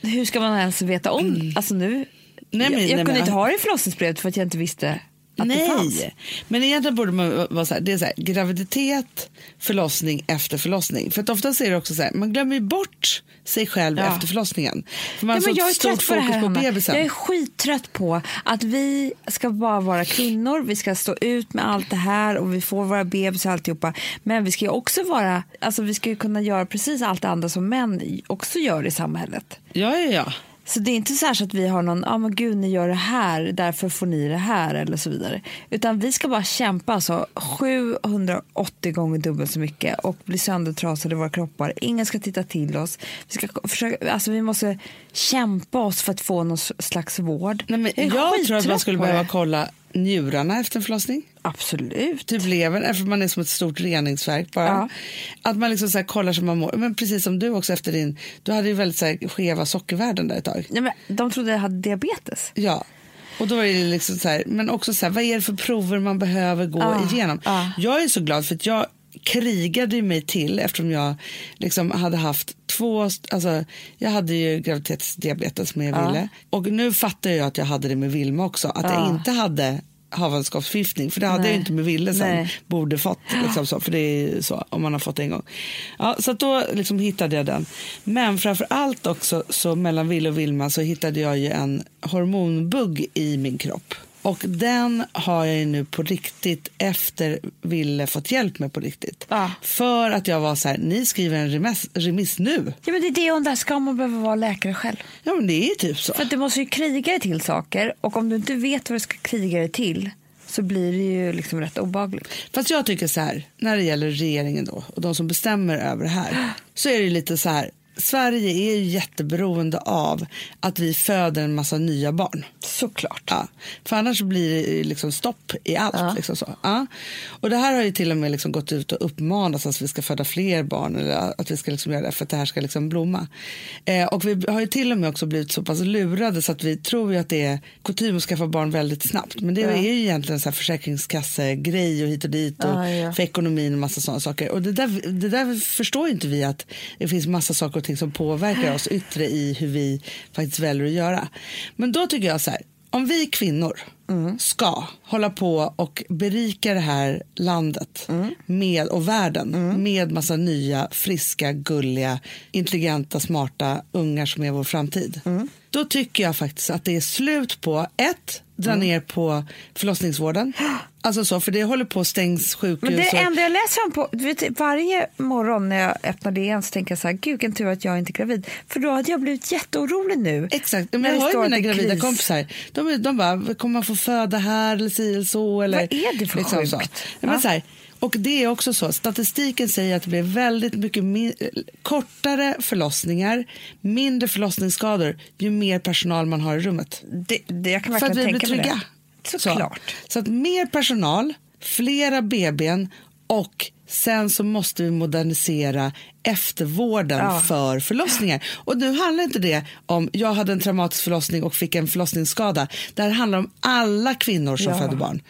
Speaker 2: hur ska man ens veta om Alltså nu,
Speaker 1: Mm. Nej, men-
Speaker 2: jag, jag
Speaker 1: nej,
Speaker 2: kunde
Speaker 1: men-
Speaker 2: inte ha det i förlossningsbrevet för att jag inte visste att det fanns.
Speaker 1: Nej, men egentligen borde man vara så här, det är så här, graviditet, förlossning, efter förlossning. För att oftast är det också så här, man glömmer ju bort sig själv
Speaker 2: Ja.
Speaker 1: efter förlossningen. För man
Speaker 2: Ja,
Speaker 1: har så
Speaker 2: jag är
Speaker 1: stort
Speaker 2: på
Speaker 1: fokus
Speaker 2: här,
Speaker 1: på bebisen.
Speaker 2: Jag är skittrött på att vi ska bara vara kvinnor, vi ska stå ut med allt det här och vi får vara bebisar och alltihopa. Men vi ska ju också vara, alltså vi ska ju kunna göra precis allt det andra som män också gör i samhället.
Speaker 1: Ja, ja, ja. Så
Speaker 2: det är inte så, här så att vi har någon, ja ah, men gud ni gör det här, därför får ni det här eller så vidare. Utan vi ska bara kämpa alltså 780 gånger dubbelt så mycket och bli söndertrasade i våra kroppar. Ingen ska titta till oss. Vi, ska försöka, alltså vi måste kämpa oss för att få någon slags vård.
Speaker 1: Nej, men
Speaker 2: är
Speaker 1: jag tror att man skulle behöva kolla njurarna efter en förlossning.
Speaker 2: Absolut.
Speaker 1: Typ levern, eftersom man är som ett stort reningsverk bara.
Speaker 2: Ja.
Speaker 1: Att man liksom så här kollar som man mår. Men precis som du också efter din, du hade ju väldigt så här skeva sockervärden där ett tag.
Speaker 2: Nej, men de trodde jag hade diabetes.
Speaker 1: Ja. Och då är det liksom så här, men också så här, vad är det för prover man behöver gå
Speaker 2: Ja,
Speaker 1: igenom?
Speaker 2: ja.
Speaker 1: Jag är så glad för att jag krigade mig till eftersom jag liksom hade haft två, alltså jag hade ju graviditetsdiabetes med
Speaker 2: Ja.
Speaker 1: Ville och nu fattar jag att jag hade det med Vilma också, att jag
Speaker 2: Ja.
Speaker 1: inte hade havandeskapsförgiftning. För det hade
Speaker 2: Nej.
Speaker 1: jag inte med Ville sen.
Speaker 2: Nej.
Speaker 1: Borde fått. Liksom så, för det är så om man har fått en gång. Ja, så då liksom hittade jag den. Men framför allt också så mellan Ville och Vilma så hittade jag ju en hormonbugg i min kropp. Och den har jag nu på riktigt efter Ville fått hjälp med på riktigt.
Speaker 2: Ja.
Speaker 1: För att jag var så här, ni skriver en remiss, remiss nu.
Speaker 2: Ja, men det är det jag undrar, ska man behöva vara läkare själv?
Speaker 1: Ja men det är ju typ så.
Speaker 2: För att du måste ju kriga dig till saker och om du inte vet vad du ska kriga dig till så blir det ju liksom rätt obehagligt.
Speaker 1: Fast jag tycker så här, när det gäller regeringen då och de som bestämmer över det här, så är det lite så här, Sverige är ju jätteberoende av att vi föder en massa nya barn.
Speaker 2: Såklart.
Speaker 1: Ja, för annars blir det liksom stopp i allt.
Speaker 2: Ja.
Speaker 1: Liksom så. Ja. Och det här har ju till och med liksom gått ut och uppmanats att vi ska föda fler barn eller att vi ska liksom göra det för att det här ska liksom blomma. Eh, och vi har ju till och med också blivit så pass lurade så att vi tror ju att det är kutym att skaffa barn väldigt snabbt. Men det
Speaker 2: Ja.
Speaker 1: är ju egentligen så här försäkringskassegrej och hit och dit och för ekonomin och massa sådana saker. Och det där, det där förstår ju inte vi att det finns massa saker och ting som påverkar oss yttre i hur vi faktiskt väljer att göra. Men då tycker jag så här, om vi kvinnor ska hålla på och berika det här landet med, och världen med massa nya, friska, gulliga, intelligenta, smarta ungar som är vår framtid. Då tycker jag faktiskt att det är slut på ett, dra ner på förlossningsvården. Alltså så, för det håller på att stängs sjukhus.
Speaker 2: Men det
Speaker 1: och-
Speaker 2: enda jag läser om på, vet, varje morgon när jag öppnar det igen så tänker jag så här, gud vilken tur att jag inte är gravid. För då hade jag blivit jätteorolig nu.
Speaker 1: Exakt, men jag har ju mina
Speaker 2: är
Speaker 1: gravida
Speaker 2: kris.
Speaker 1: kompisar. De, är- de bara, kommer man få föda här eller si eller så? Eller,
Speaker 2: Vad är det för
Speaker 1: liksom
Speaker 2: sjukt?
Speaker 1: Så. Men
Speaker 2: Ja.
Speaker 1: så här, och det är också så, statistiken säger att det blir väldigt mycket kortare förlossningar, mindre förlossningsskador ju mer personal man har i rummet.
Speaker 2: Det, det, jag kan
Speaker 1: För att vi blir trygga.
Speaker 2: Såklart.
Speaker 1: Så, så att mer personal, flera BBn och sen så måste vi modernisera eftervården
Speaker 2: Ja.
Speaker 1: för förlossningar. Och nu handlar inte det om jag hade en traumatisk förlossning och fick en förlossningsskada. Det här handlar om alla kvinnor som
Speaker 2: Ja.
Speaker 1: föder barn.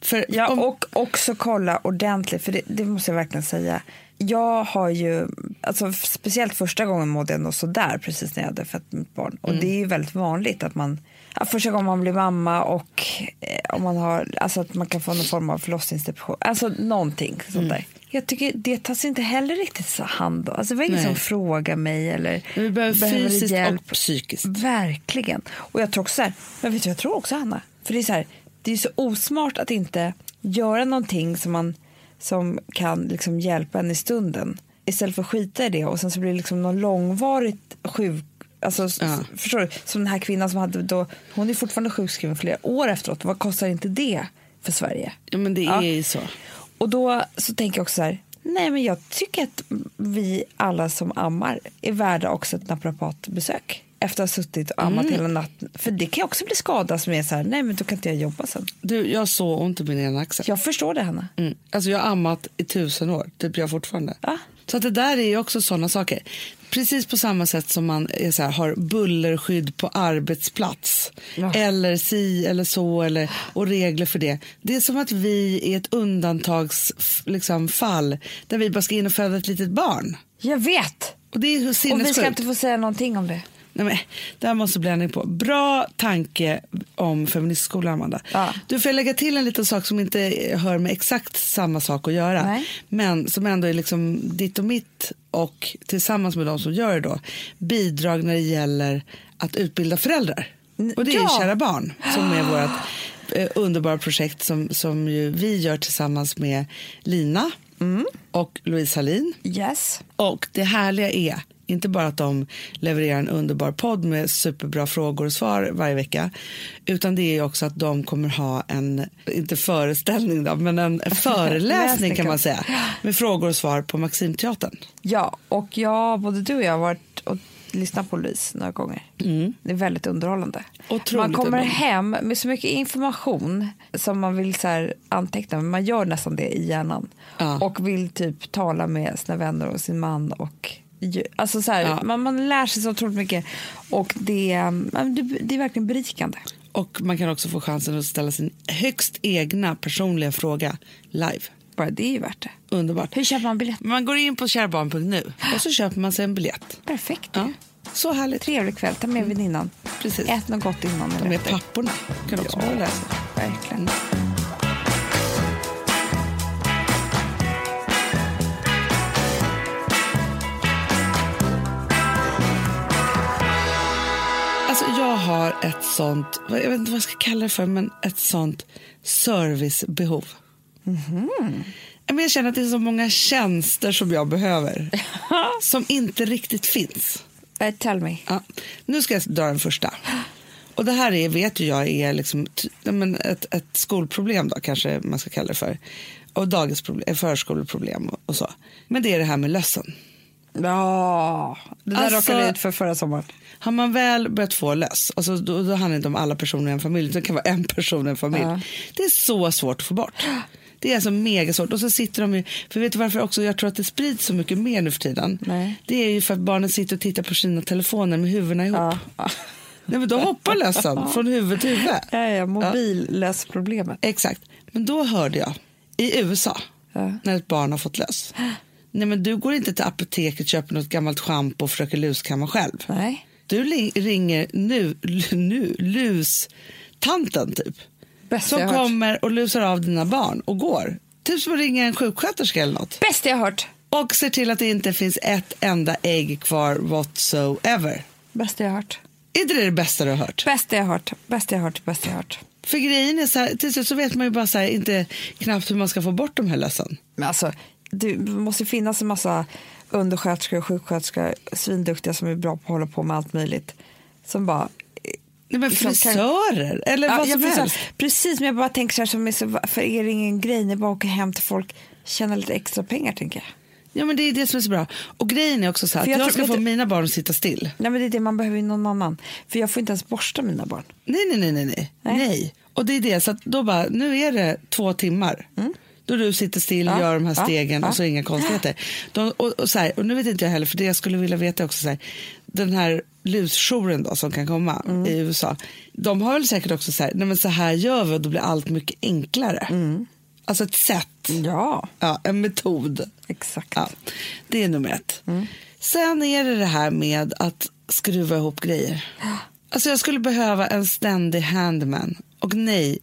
Speaker 1: För
Speaker 2: Ja,
Speaker 1: om,
Speaker 2: och också kolla ordentligt, för det, det måste jag verkligen säga. Jag har ju, alltså speciellt första gången mådde jag nog sådär precis när jag hade fött mitt barn. Och det är ju väldigt vanligt att man, ja, första gången man blir mamma och eh, om man har, alltså att man kan få någon form av förlossningsdepression, alltså någonting sånt där. Jag tycker det tas inte heller riktigt så hand om. Alltså det var ingen
Speaker 1: Nej.
Speaker 2: som frågar mig eller
Speaker 1: vi behöver
Speaker 2: behöver
Speaker 1: fysiskt
Speaker 2: hjälp.
Speaker 1: och psykiskt.
Speaker 2: Verkligen. Och jag tror också så här, jag vet vad jag tror också Hanna, för det är så här, det är så osmart att inte göra någonting som man som kan liksom hjälpa en i stunden istället för att skita i det och sen så blir det liksom någon långvarigt sjuk Alltså,
Speaker 1: Ja.
Speaker 2: Förstår du? Som den här kvinnan som hade då, hon är fortfarande sjukskriven flera år efteråt. Vad kostar inte det för Sverige?
Speaker 1: Ja, men det
Speaker 2: Ja.
Speaker 1: är ju så.
Speaker 2: Och då så tänker jag också så här, nej men jag tycker att vi alla som ammar är värda också ett naprapatbesök efter att ha suttit och ammat hela natten. För det kan också bli skada som är så här, nej men då kan inte jag jobba sen.
Speaker 1: Du, jag har så ont i min ena axel.
Speaker 2: Jag förstår det Hanna.
Speaker 1: Mm. Alltså jag har ammat i tusen år, typ jag fortfarande.
Speaker 2: Ja.
Speaker 1: Så att det där är ju också sådana saker. Precis på samma sätt som man är så här, har bullerskydd på arbetsplats.
Speaker 2: Ja.
Speaker 1: Eller si eller så, eller, och regler för det. Det är som att vi är ett undantagsfall liksom, fall, där vi bara ska in och föda ett litet barn.
Speaker 2: Jag vet!
Speaker 1: Och det är
Speaker 2: Och vi ska inte få säga någonting om det.
Speaker 1: Nej, men, det här måste bli ändring på. Bra tanke om feministskolan, Amanda.
Speaker 2: Ja.
Speaker 1: Du får lägga till en liten sak som inte hör med exakt samma sak att göra.
Speaker 2: Nej.
Speaker 1: Men som ändå är liksom ditt och mitt och tillsammans med de som gör det då bidrag när det gäller att utbilda föräldrar. Och det är
Speaker 2: Ja.
Speaker 1: Kära barn som är vårt [GASPS] eh, underbara projekt som, som vi gör tillsammans med Lina
Speaker 2: Mm.
Speaker 1: och Louise Hallin.
Speaker 2: Yes.
Speaker 1: Och det härliga är inte bara att de levererar en underbar podd med superbra frågor och svar varje vecka, utan det är också att de kommer ha en, inte föreställning då, men en [LAUGHS] föreläsning kan man säga, med frågor och svar på Maximteatern.
Speaker 2: Ja, och jag, både du och jag har varit och lyssnat på Louise några gånger. Det är väldigt underhållande.
Speaker 1: Otroligt
Speaker 2: man kommer hem med så mycket information som man vill så här anteckna, men man gör nästan det i hjärnan.
Speaker 1: Ja.
Speaker 2: Och vill typ tala med sina vänner och sin man. Och, alltså så här,
Speaker 1: Ja.
Speaker 2: man, man lär sig så otroligt mycket. Och det, mm, det, det är verkligen berikande.
Speaker 1: Och man kan också få chansen att ställa sin högst egna personliga fråga live.
Speaker 2: Bara det är ju värt det.
Speaker 1: Underbart.
Speaker 2: Hur köper man biljett?
Speaker 1: Man går in på kärabarn.nu och så köper man sig en biljett.
Speaker 2: Perfekt.
Speaker 1: Ja. Så härligt.
Speaker 2: Trevlig kväll, ta med väninnan.
Speaker 1: Precis.
Speaker 2: Ät något gott innan.
Speaker 1: Är
Speaker 2: efter.
Speaker 1: papporna. kan också
Speaker 2: Ja.
Speaker 1: läsa.
Speaker 2: verkligen.
Speaker 1: Har ett sånt, jag vet inte vad jag ska kalla det för, men ett sånt servicebehov. Men Jag känner att det är så många tjänster som jag behöver [LAUGHS] som inte riktigt finns.
Speaker 2: Eh, Tell me.
Speaker 1: Ja. Nu ska jag dra den första. Och det här är, vet ju jag är liksom, men ett, ett skolproblem då, kanske man ska kalla det för. Och dagisproblem, förskoleproblem och, och så. Men det är det här med lössen.
Speaker 2: Ja, det där
Speaker 1: Alltså-
Speaker 2: råkade jag ut för förra sommaren.
Speaker 1: Har man väl börjat få löss, alltså då, då handlar det inte om alla personer i en familj, utan det kan vara en person i en familj.
Speaker 2: Ja.
Speaker 1: Det är så svårt att få bort. Det är alltså mega svårt. Och så sitter de ju, för vet du varför också jag tror att det sprids så mycket mer nu för tiden?
Speaker 2: Nej.
Speaker 1: Det är ju för att barnen sitter och tittar på sina telefoner med huvudena ihop.
Speaker 2: Ja, ja. [LAUGHS]
Speaker 1: Nej, men då hoppar lössen från huvud till huvud.
Speaker 2: ja, ja mobillösproblemet.
Speaker 1: Exakt. Men då hörde jag i USA,
Speaker 2: Ja.
Speaker 1: när ett barn har fått löss. Nej, men du går inte till apoteket, köper något gammalt schampo och försöker luskamma själv.
Speaker 2: Nej,
Speaker 1: Du ringer nu, nu, lustanten typ.
Speaker 2: bäst
Speaker 1: Som kommer och lusar av dina barn och går. Typ som att ringa en sjuksköterska eller något.
Speaker 2: Bäst jag hört.
Speaker 1: Och ser till att det inte finns ett enda ägg kvar whatsoever.
Speaker 2: Bäst jag hört.
Speaker 1: Är inte det det bästa du har hört?
Speaker 2: Bäst jag hört. Bäst jag hört. Bäst jag hört.
Speaker 1: För grejen är så här, till slut så vet man ju bara här, inte knappt hur man ska få bort de här lössen.
Speaker 2: Men alltså, det måste finnas en massa undersköterskor och sjuksköterskor, svinduktiga som är bra på att hålla på med allt möjligt. Som bara...
Speaker 1: Nej, men
Speaker 2: Som kan-
Speaker 1: frisörer eller
Speaker 2: Ja,
Speaker 1: vad som
Speaker 2: förstår.
Speaker 1: helst.
Speaker 2: Precis, men jag bara tänker så här, som är så, för er är det ingen grej, ni bara åker hem till folk, tjäna lite extra pengar tänker jag.
Speaker 1: Ja men det är det som är så bra. Och grejen är också så här,
Speaker 2: För
Speaker 1: att
Speaker 2: jag
Speaker 1: jag
Speaker 2: tror-
Speaker 1: ska få mina barn att sitta still.
Speaker 2: Nej men det är det man behöver ju någon annan. För jag får inte ens borsta mina barn.
Speaker 1: Nej, nej, nej, nej, nej.
Speaker 2: Nej.
Speaker 1: Och det är det, så att då bara, nu är det två timmar. Då du sitter still.
Speaker 2: Ja,
Speaker 1: gör de här stegen
Speaker 2: ja.
Speaker 1: och så inga konstigheter. De, och, och, så här, och nu vet inte jag heller, för det jag skulle vilja veta också så här, den här lusjouren då som kan komma
Speaker 2: Mm.
Speaker 1: i USA. De har väl säkert också så här, nej men så här gör vi och då blir allt mycket enklare.
Speaker 2: Mm.
Speaker 1: Alltså ett sätt,
Speaker 2: Ja,
Speaker 1: ja, en metod.
Speaker 2: exakt.
Speaker 1: Ja, det är nummer ett.
Speaker 2: Mm.
Speaker 1: Sen är det det här med att skruva ihop grejer. Alltså jag skulle behöva en ständig handman. Och nej,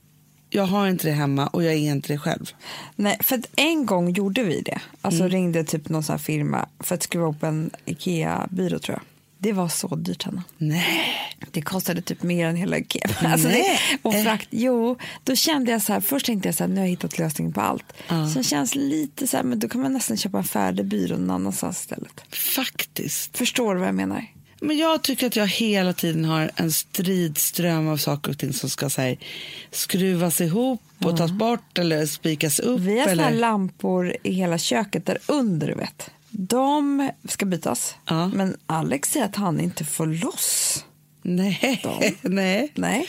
Speaker 1: jag har inte det hemma och jag är inte det själv.
Speaker 2: Nej, för en gång gjorde vi det. Alltså
Speaker 1: Mm.
Speaker 2: ringde typ någon sån här firma för att skruva upp en Ikea-byrå tror jag. Det var så dyrt Hanna.
Speaker 1: Nej.
Speaker 2: Det kostade typ mer än hela Ikea. [LAUGHS] Alltså det, och frakt, jo, då kände jag så här, först tänkte jag så här, nu har jag hittat lösningen på allt.
Speaker 1: Ja.
Speaker 2: Sen känns lite så här, men då kan man nästan köpa en färdig byrå någon annanstans istället.
Speaker 1: Faktiskt.
Speaker 2: Förstår du vad jag menar?
Speaker 1: Men jag tycker att jag hela tiden har en stridström av saker och ting som ska så här, skruvas ihop och tas bort eller spikas upp.
Speaker 2: Vi har
Speaker 1: eller...
Speaker 2: lampor i hela köket där under, du vet. De ska bytas,
Speaker 1: Ja.
Speaker 2: men Alex säger att han inte får loss.
Speaker 1: Nej. [LAUGHS] Nej.
Speaker 2: Nej.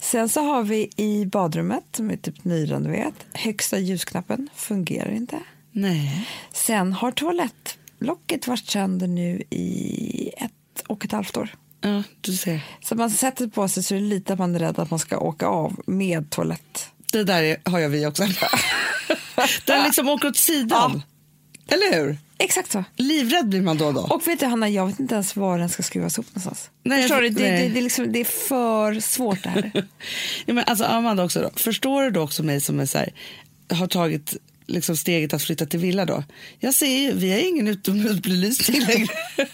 Speaker 2: Sen så har vi i badrummet, som är typ nyrenoverat, högsta ljusknappen fungerar inte.
Speaker 1: Nej.
Speaker 2: Sen har toalettlocket varit sönder nu i ett och ett halvt år.
Speaker 1: Ja, du ser.
Speaker 2: Så man sätter på sig så är det lite att man är rädd att man ska åka av med toalett.
Speaker 1: Det där är, har jag vi också. [LAUGHS] Den liksom åker åt sidan. Eller hur?
Speaker 2: Exakt så.
Speaker 1: Livrädd blir man då och då.
Speaker 2: Och vet du Hanna, jag vet inte ens var den ska skruvas upp någonstans.
Speaker 1: Nej,
Speaker 2: Förstår du?
Speaker 1: jag-
Speaker 2: Det, det, det, är liksom, det är för svårt det här. [LAUGHS]
Speaker 1: ja, men alltså, Amanda också då. Förstår du då också mig som är så här, har tagit liksom steget att flytta till villa då? Jag ser ju, vi har ingen utomhusbelysning längre. [LAUGHS]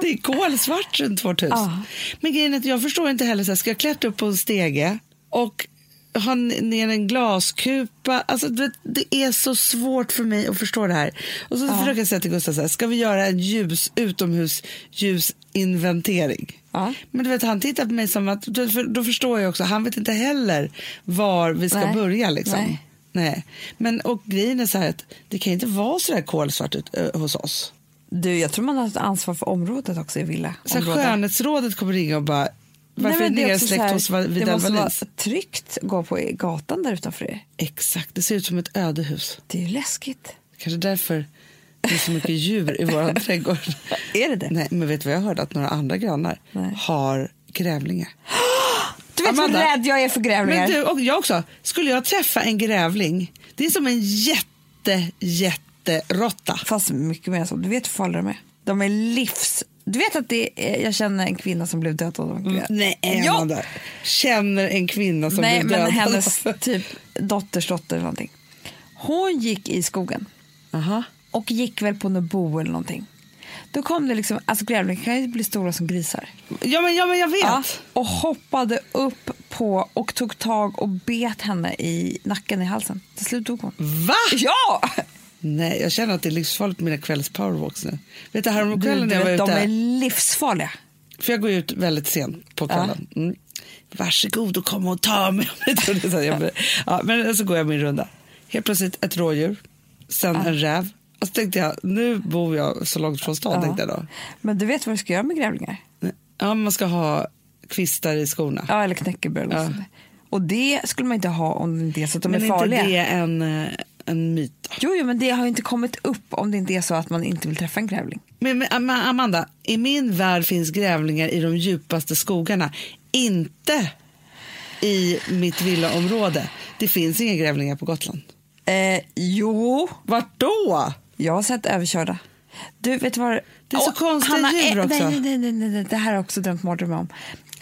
Speaker 1: det är kolsvart runt vårt hus.
Speaker 2: Ja.
Speaker 1: Men grejen är att jag förstår inte heller, så här, ska jag klättra upp på en stege och ha ner en glaskupa. Alltså, du vet, det är så svårt för mig att förstå det här. Och så försöker jag säga till Gustav, så här, ska vi göra en ljus, utomhusljusinventering?
Speaker 2: Ja.
Speaker 1: Men du vet, han tittar på mig som att, då förstår jag också, han vet inte heller var vi ska
Speaker 2: Nej.
Speaker 1: börja. Liksom.
Speaker 2: Nej.
Speaker 1: Nej. Men och grejen är så här att det kan inte vara så där kolsvart ut, ö, hos oss.
Speaker 2: Du, jag tror man har ett ansvar för området också i villa.
Speaker 1: Så här, skönhetsrådet kommer ringa och bara, varför
Speaker 2: Nej,
Speaker 1: det
Speaker 2: är
Speaker 1: nedsläckt hos
Speaker 2: Det måste vara tryggt att gå på gatan där utanför er.
Speaker 1: Exakt, det ser ut som ett ödehus.
Speaker 2: Det är ju läskigt.
Speaker 1: Kanske därför det är så mycket djur i vår [LAUGHS] trädgård.
Speaker 2: Är det det?
Speaker 1: Nej, men vet du vad jag hörde? Att några andra grannar
Speaker 2: Nej.
Speaker 1: har grävlingar. [GASPS]
Speaker 2: Du vet
Speaker 1: Amanda,
Speaker 2: hur rädd jag är för grävlingar.
Speaker 1: Men du, och jag också. Skulle jag träffa en grävling, det är som en jätte, jätteråtta.
Speaker 2: Fast mycket mer så. Du vet hur farliga de är. De är Du vet att det är, jag känner en kvinna som blev dödad av en grävling?
Speaker 1: Nej,
Speaker 2: Ja.
Speaker 1: Amanda. Känner en kvinna som
Speaker 2: Nej, men
Speaker 1: dödad.
Speaker 2: hennes typ dotters dotter eller någonting. Hon gick i skogen
Speaker 1: Aha.
Speaker 2: och gick väl på något bo eller någonting. Då kom det liksom, alltså grävlingar kan ju bli stora som grisar.
Speaker 1: Ja, men, ja, men jag vet.
Speaker 2: Ja, och hoppade upp på och tog tag och bet henne i nacken i halsen. Till slut dog hon.
Speaker 1: Va?
Speaker 2: Ja!
Speaker 1: Nej, jag känner att det är livsfarligt med mina kvälls-powerwalks nu. Vet du,
Speaker 2: Du,
Speaker 1: häromkvällen när jag var ute,
Speaker 2: de är livsfarliga.
Speaker 1: för jag går ut väldigt sent på kvällen. Mm. Varsågod och kom och ta mig. Här, [LAUGHS] ja, men så går jag min runda. Helt plötsligt ett rådjur, sen en räv. Och så tänkte jag, nu bor jag så långt från stan.
Speaker 2: Ja.
Speaker 1: Tänkte jag då.
Speaker 2: Men du vet vad du ska göra med grävlingar?
Speaker 1: Ja, man ska ha kvistar i skorna.
Speaker 2: Ja, eller knäckebröd.
Speaker 1: Ja.
Speaker 2: Och det skulle man inte ha om det inte är så att de
Speaker 1: men
Speaker 2: är
Speaker 1: inte
Speaker 2: farliga.
Speaker 1: det en, eh, en myt?
Speaker 2: Jo, jo, men det har ju inte kommit upp om det inte är så att man inte vill träffa en grävling.
Speaker 1: Men, men Am- Amanda, i min värld finns grävlingar i de djupaste skogarna. Inte i mitt villaområde. Det finns inga grävlingar på Gotland.
Speaker 2: Eh, jo,
Speaker 1: Vart då?
Speaker 2: jag har sett överkörda. Du, vet vad?
Speaker 1: Det är så
Speaker 2: Åh,
Speaker 1: konstiga
Speaker 2: Hanna,
Speaker 1: djur
Speaker 2: eh,
Speaker 1: också.
Speaker 2: Nej, nej, nej, nej, nej, det här har jag också drömt mardrömmar om.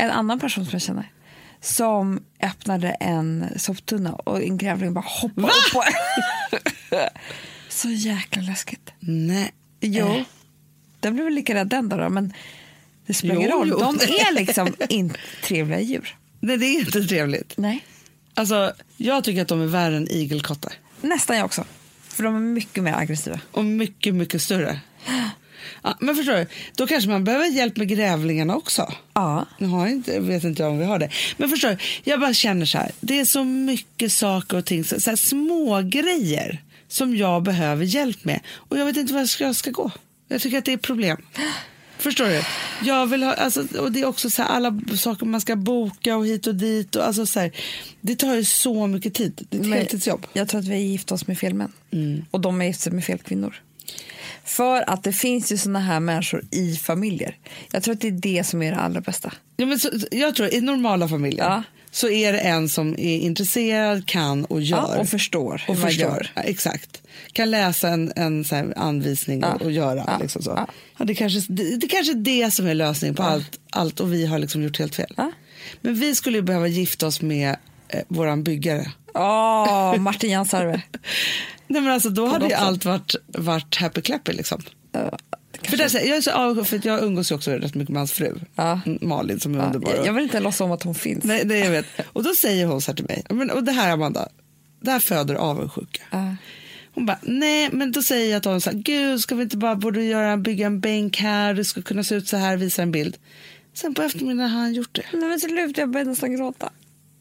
Speaker 2: En annan person som jag känner som öppnade en soptunna och en grävling bara hoppade upp på [LAUGHS] Så jäkla läskigt.
Speaker 1: Nej.
Speaker 2: Jo,
Speaker 1: Eh,
Speaker 2: den blev väl lika rädd den då, men det spelar ingen roll.
Speaker 1: jo.
Speaker 2: De [LAUGHS] är liksom inte trevliga djur.
Speaker 1: Nej, det är inte trevligt.
Speaker 2: Nej.
Speaker 1: Alltså, jag tycker att de är värre än igelkottar.
Speaker 2: Nästan jag också. För de är mycket mer aggressiva.
Speaker 1: Och mycket, mycket större. Ja, men förstår du, då kanske man behöver hjälp med grävlingarna också.
Speaker 2: Ja.
Speaker 1: Nu har jag inte, vet inte om vi har det. Men förstår du, jag bara känner så här. Det är så mycket saker och ting, så, så här, små grejer som jag behöver hjälp med. Och jag vet inte var jag ska, jag ska gå. Jag tycker att det är problem. Förstår du? Jag vill ha, alltså, och det är också så här, alla saker man ska boka och hit och dit. Och, alltså, så här, det tar ju så mycket tid. Det är ett heltidsjobb.
Speaker 2: Jag tror att vi har gift oss med fel män.
Speaker 1: Mm.
Speaker 2: Och de är gift sig med fel kvinnor. För att det finns ju såna här människor i familjer. Jag tror att det är det som är det allra bästa.
Speaker 1: Ja, men så, jag tror i normala familjer
Speaker 2: Ja.
Speaker 1: så är det en som är intresserad, kan och gör.
Speaker 2: Ja, och förstår hur
Speaker 1: och
Speaker 2: man
Speaker 1: förstår.
Speaker 2: gör.
Speaker 1: Ja, exakt. Kan läsa en, en anvisning och, och göra. Liksom så. Det, kanske, det, det kanske är det som är lösningen på allt, allt och vi har liksom gjort helt fel. Men vi skulle ju behöva gifta oss med eh, våran byggare.
Speaker 2: Åh, Martin Jansarve. [LAUGHS]
Speaker 1: Nej, men alltså, då hade ju allt varit, varit happy clappy. Liksom.
Speaker 2: Ja, det
Speaker 1: För där, jag är så avundsjuk för jag umgås ju också rätt mycket med hans fru.
Speaker 2: Ja.
Speaker 1: Mm, Malin som är underbar.
Speaker 2: jag, jag vill inte låtsas om att hon finns.
Speaker 1: Nej, det jag vet. [LAUGHS] Och då säger hon så här till mig, men, och det här Amanda, det här föder avundsjuka.
Speaker 2: Ja.
Speaker 1: Hon bara, nej men då säger jag till honom så här, gud ska vi inte bara borde göra, bygga en bänk här, det ska kunna se ut så här, visa en bild. Sen på eftermiddagen har han gjort det.
Speaker 2: Nej, men sluta, jag började nästan gråta.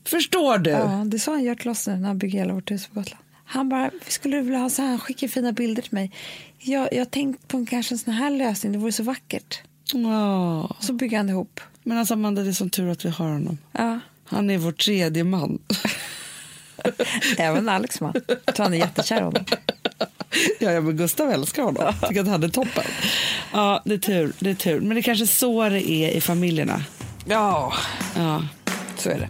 Speaker 1: Förstår du?
Speaker 2: Ja, det sa han oss nu när han bygger hela vårt hus på Gotland. Han bara, vi skulle vilja ha så här, han skickar fina bilder till mig. Jag, jag har tänkt på en, kanske en sån här lösning, det vore så vackert.
Speaker 1: Ja.
Speaker 2: Så bygger han ihop.
Speaker 1: Men alltså Amanda, det är sån tur att vi har honom.
Speaker 2: Ja.
Speaker 1: Han är vår tredje man. [LAUGHS]
Speaker 2: Även Alex man. Jag tror han är jättekär i honom. [LAUGHS]
Speaker 1: ja, ja, men Gustav älskar honom. Tycker att han är toppen. Ja, det är tur. Det är tur. Men det är kanske så det är i familjerna.
Speaker 2: Ja,
Speaker 1: Ja.
Speaker 2: så är det.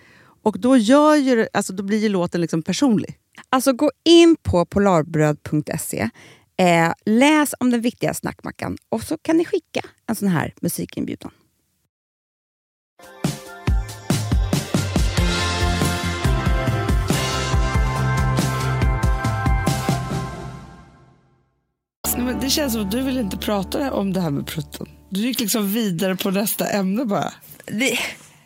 Speaker 3: Och då, gör ju, alltså, då blir ju låten liksom personlig.
Speaker 4: Alltså gå in på polarbröd.se, eh, läs om den viktiga snackmackan och så kan ni skicka en sån här musikinbjudan.
Speaker 1: Nej, men det känns som att du vill inte prata om det här med prutten. Du gick liksom vidare på nästa ämne bara.
Speaker 2: Det,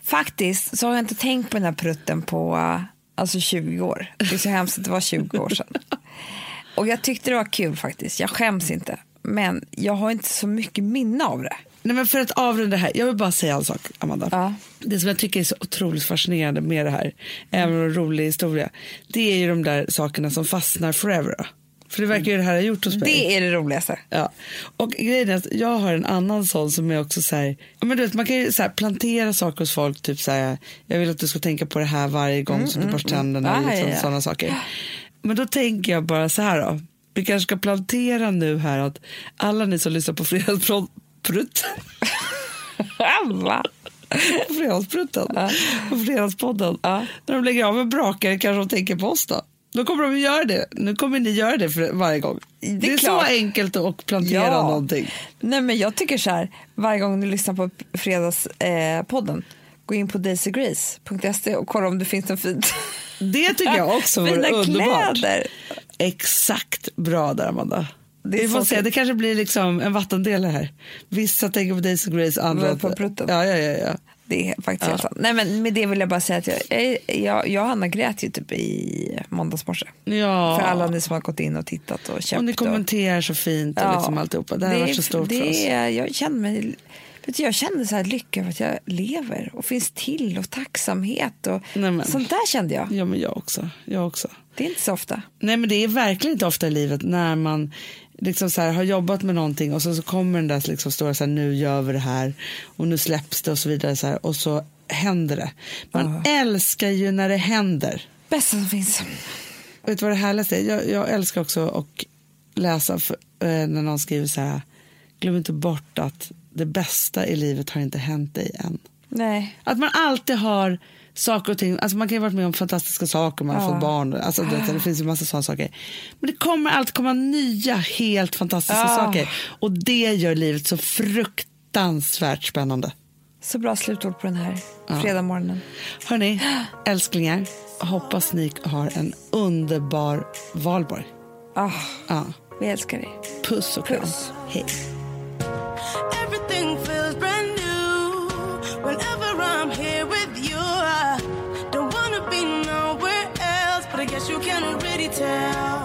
Speaker 2: faktiskt så har jag inte tänkt på den här prutten på eh, alltså 20 år. Det är så hemskt att det var 20 år sedan. [LAUGHS] Och jag tyckte det var kul faktiskt. Jag skäms inte. Men jag har inte så mycket minne av det.
Speaker 1: Nej, men för att avrunda här, jag vill bara säga en sak, Amanda.
Speaker 2: Ja.
Speaker 1: Det som jag tycker är så otroligt fascinerande med det här, även om det är en rolig historia, det är ju de där sakerna som fastnar forever. För det verkar ju det här ha gjort hos mig.
Speaker 2: Det är det roligaste.
Speaker 1: Ja. Och grejen är att jag har en annan sån som är också så här, ja, men du vet, man kan ju så här plantera saker hos folk, typ så här, jag vill att du ska tänka på det här varje gång som du borstar tänderna,
Speaker 2: Ja,
Speaker 1: liksom,
Speaker 2: ja, ja.
Speaker 1: sådana saker. Men då tänker jag bara så här då, vi kanske ska plantera nu här att alla ni som lyssnar på Fredagsprutt,
Speaker 2: Va?
Speaker 1: på Fredagspruten, på Fredagspodden, när de lägger av en brakare kanske de tänker på oss då. Då kommer de att göra det. Nu kommer ni göra det för varje gång. Det är,
Speaker 2: klart.
Speaker 1: så enkelt att plantera
Speaker 2: Ja.
Speaker 1: någonting.
Speaker 2: Nej, men jag tycker så här, varje gång du lyssnar på Fredagspodden, eh, gå in på daisygrace.se och kolla om det finns en fint.
Speaker 1: Det tycker jag också vore
Speaker 2: Fina
Speaker 1: underbart.
Speaker 2: kläder.
Speaker 1: Exakt bra där, Amanda.
Speaker 2: Det är
Speaker 1: Vi får se, det kanske blir liksom en vattendelare här. Vissa tänker på Daisy Grace, andra
Speaker 2: På prutten.
Speaker 1: Ja, ja, ja, ja.
Speaker 2: Det är faktiskt helt sant. Nej, men med det vill jag bara säga att jag, jag, jag, och Hanna grät ju typ i måndags morse.
Speaker 1: Ja.
Speaker 2: För alla ni som har gått in och tittat och köpt.
Speaker 1: Och ni kommenterar så fint och
Speaker 2: Ja.
Speaker 1: liksom alltihopa. Det här har varit så stort
Speaker 2: det
Speaker 1: för oss.
Speaker 2: Jag känner mig... Vet du, jag kände så här lycka över att jag lever och finns till och tacksamhet och
Speaker 1: Nej, men.
Speaker 2: sånt där kände jag.
Speaker 1: Ja, men jag också. Jag också.
Speaker 2: Det är inte så ofta.
Speaker 1: Nej, men det är verkligen inte ofta i livet när man liksom så här, har jobbat med någonting och så, så kommer den där liksom stora så här, nu gör vi det här och nu släpps det och så vidare så här, och så händer det. Man älskar ju när det händer.
Speaker 2: Bästa som finns.
Speaker 1: Vet du vad det härligaste är? Jag, jag älskar också att läsa för, eh, när någon skriver så här, glöm inte bort att det bästa i livet har inte hänt dig än.
Speaker 2: Nej.
Speaker 1: Att man alltid har saker och ting, alltså man kan ju ha varit med om fantastiska saker, man har fått barn, alltså det, det finns ju massa sådana saker. Men det kommer alltid komma nya helt fantastiska
Speaker 2: Ja.
Speaker 1: saker och det gör livet så fruktansvärt spännande.
Speaker 2: Så bra slutord på den här fredagmorgonen.
Speaker 1: Hörni, älsklingar, hoppas ni har en underbar valborg.
Speaker 2: Ah,
Speaker 1: Ja.
Speaker 2: vi älskar dig.
Speaker 1: Puss och kram.
Speaker 2: Puss.
Speaker 1: Hej.
Speaker 5: Tell.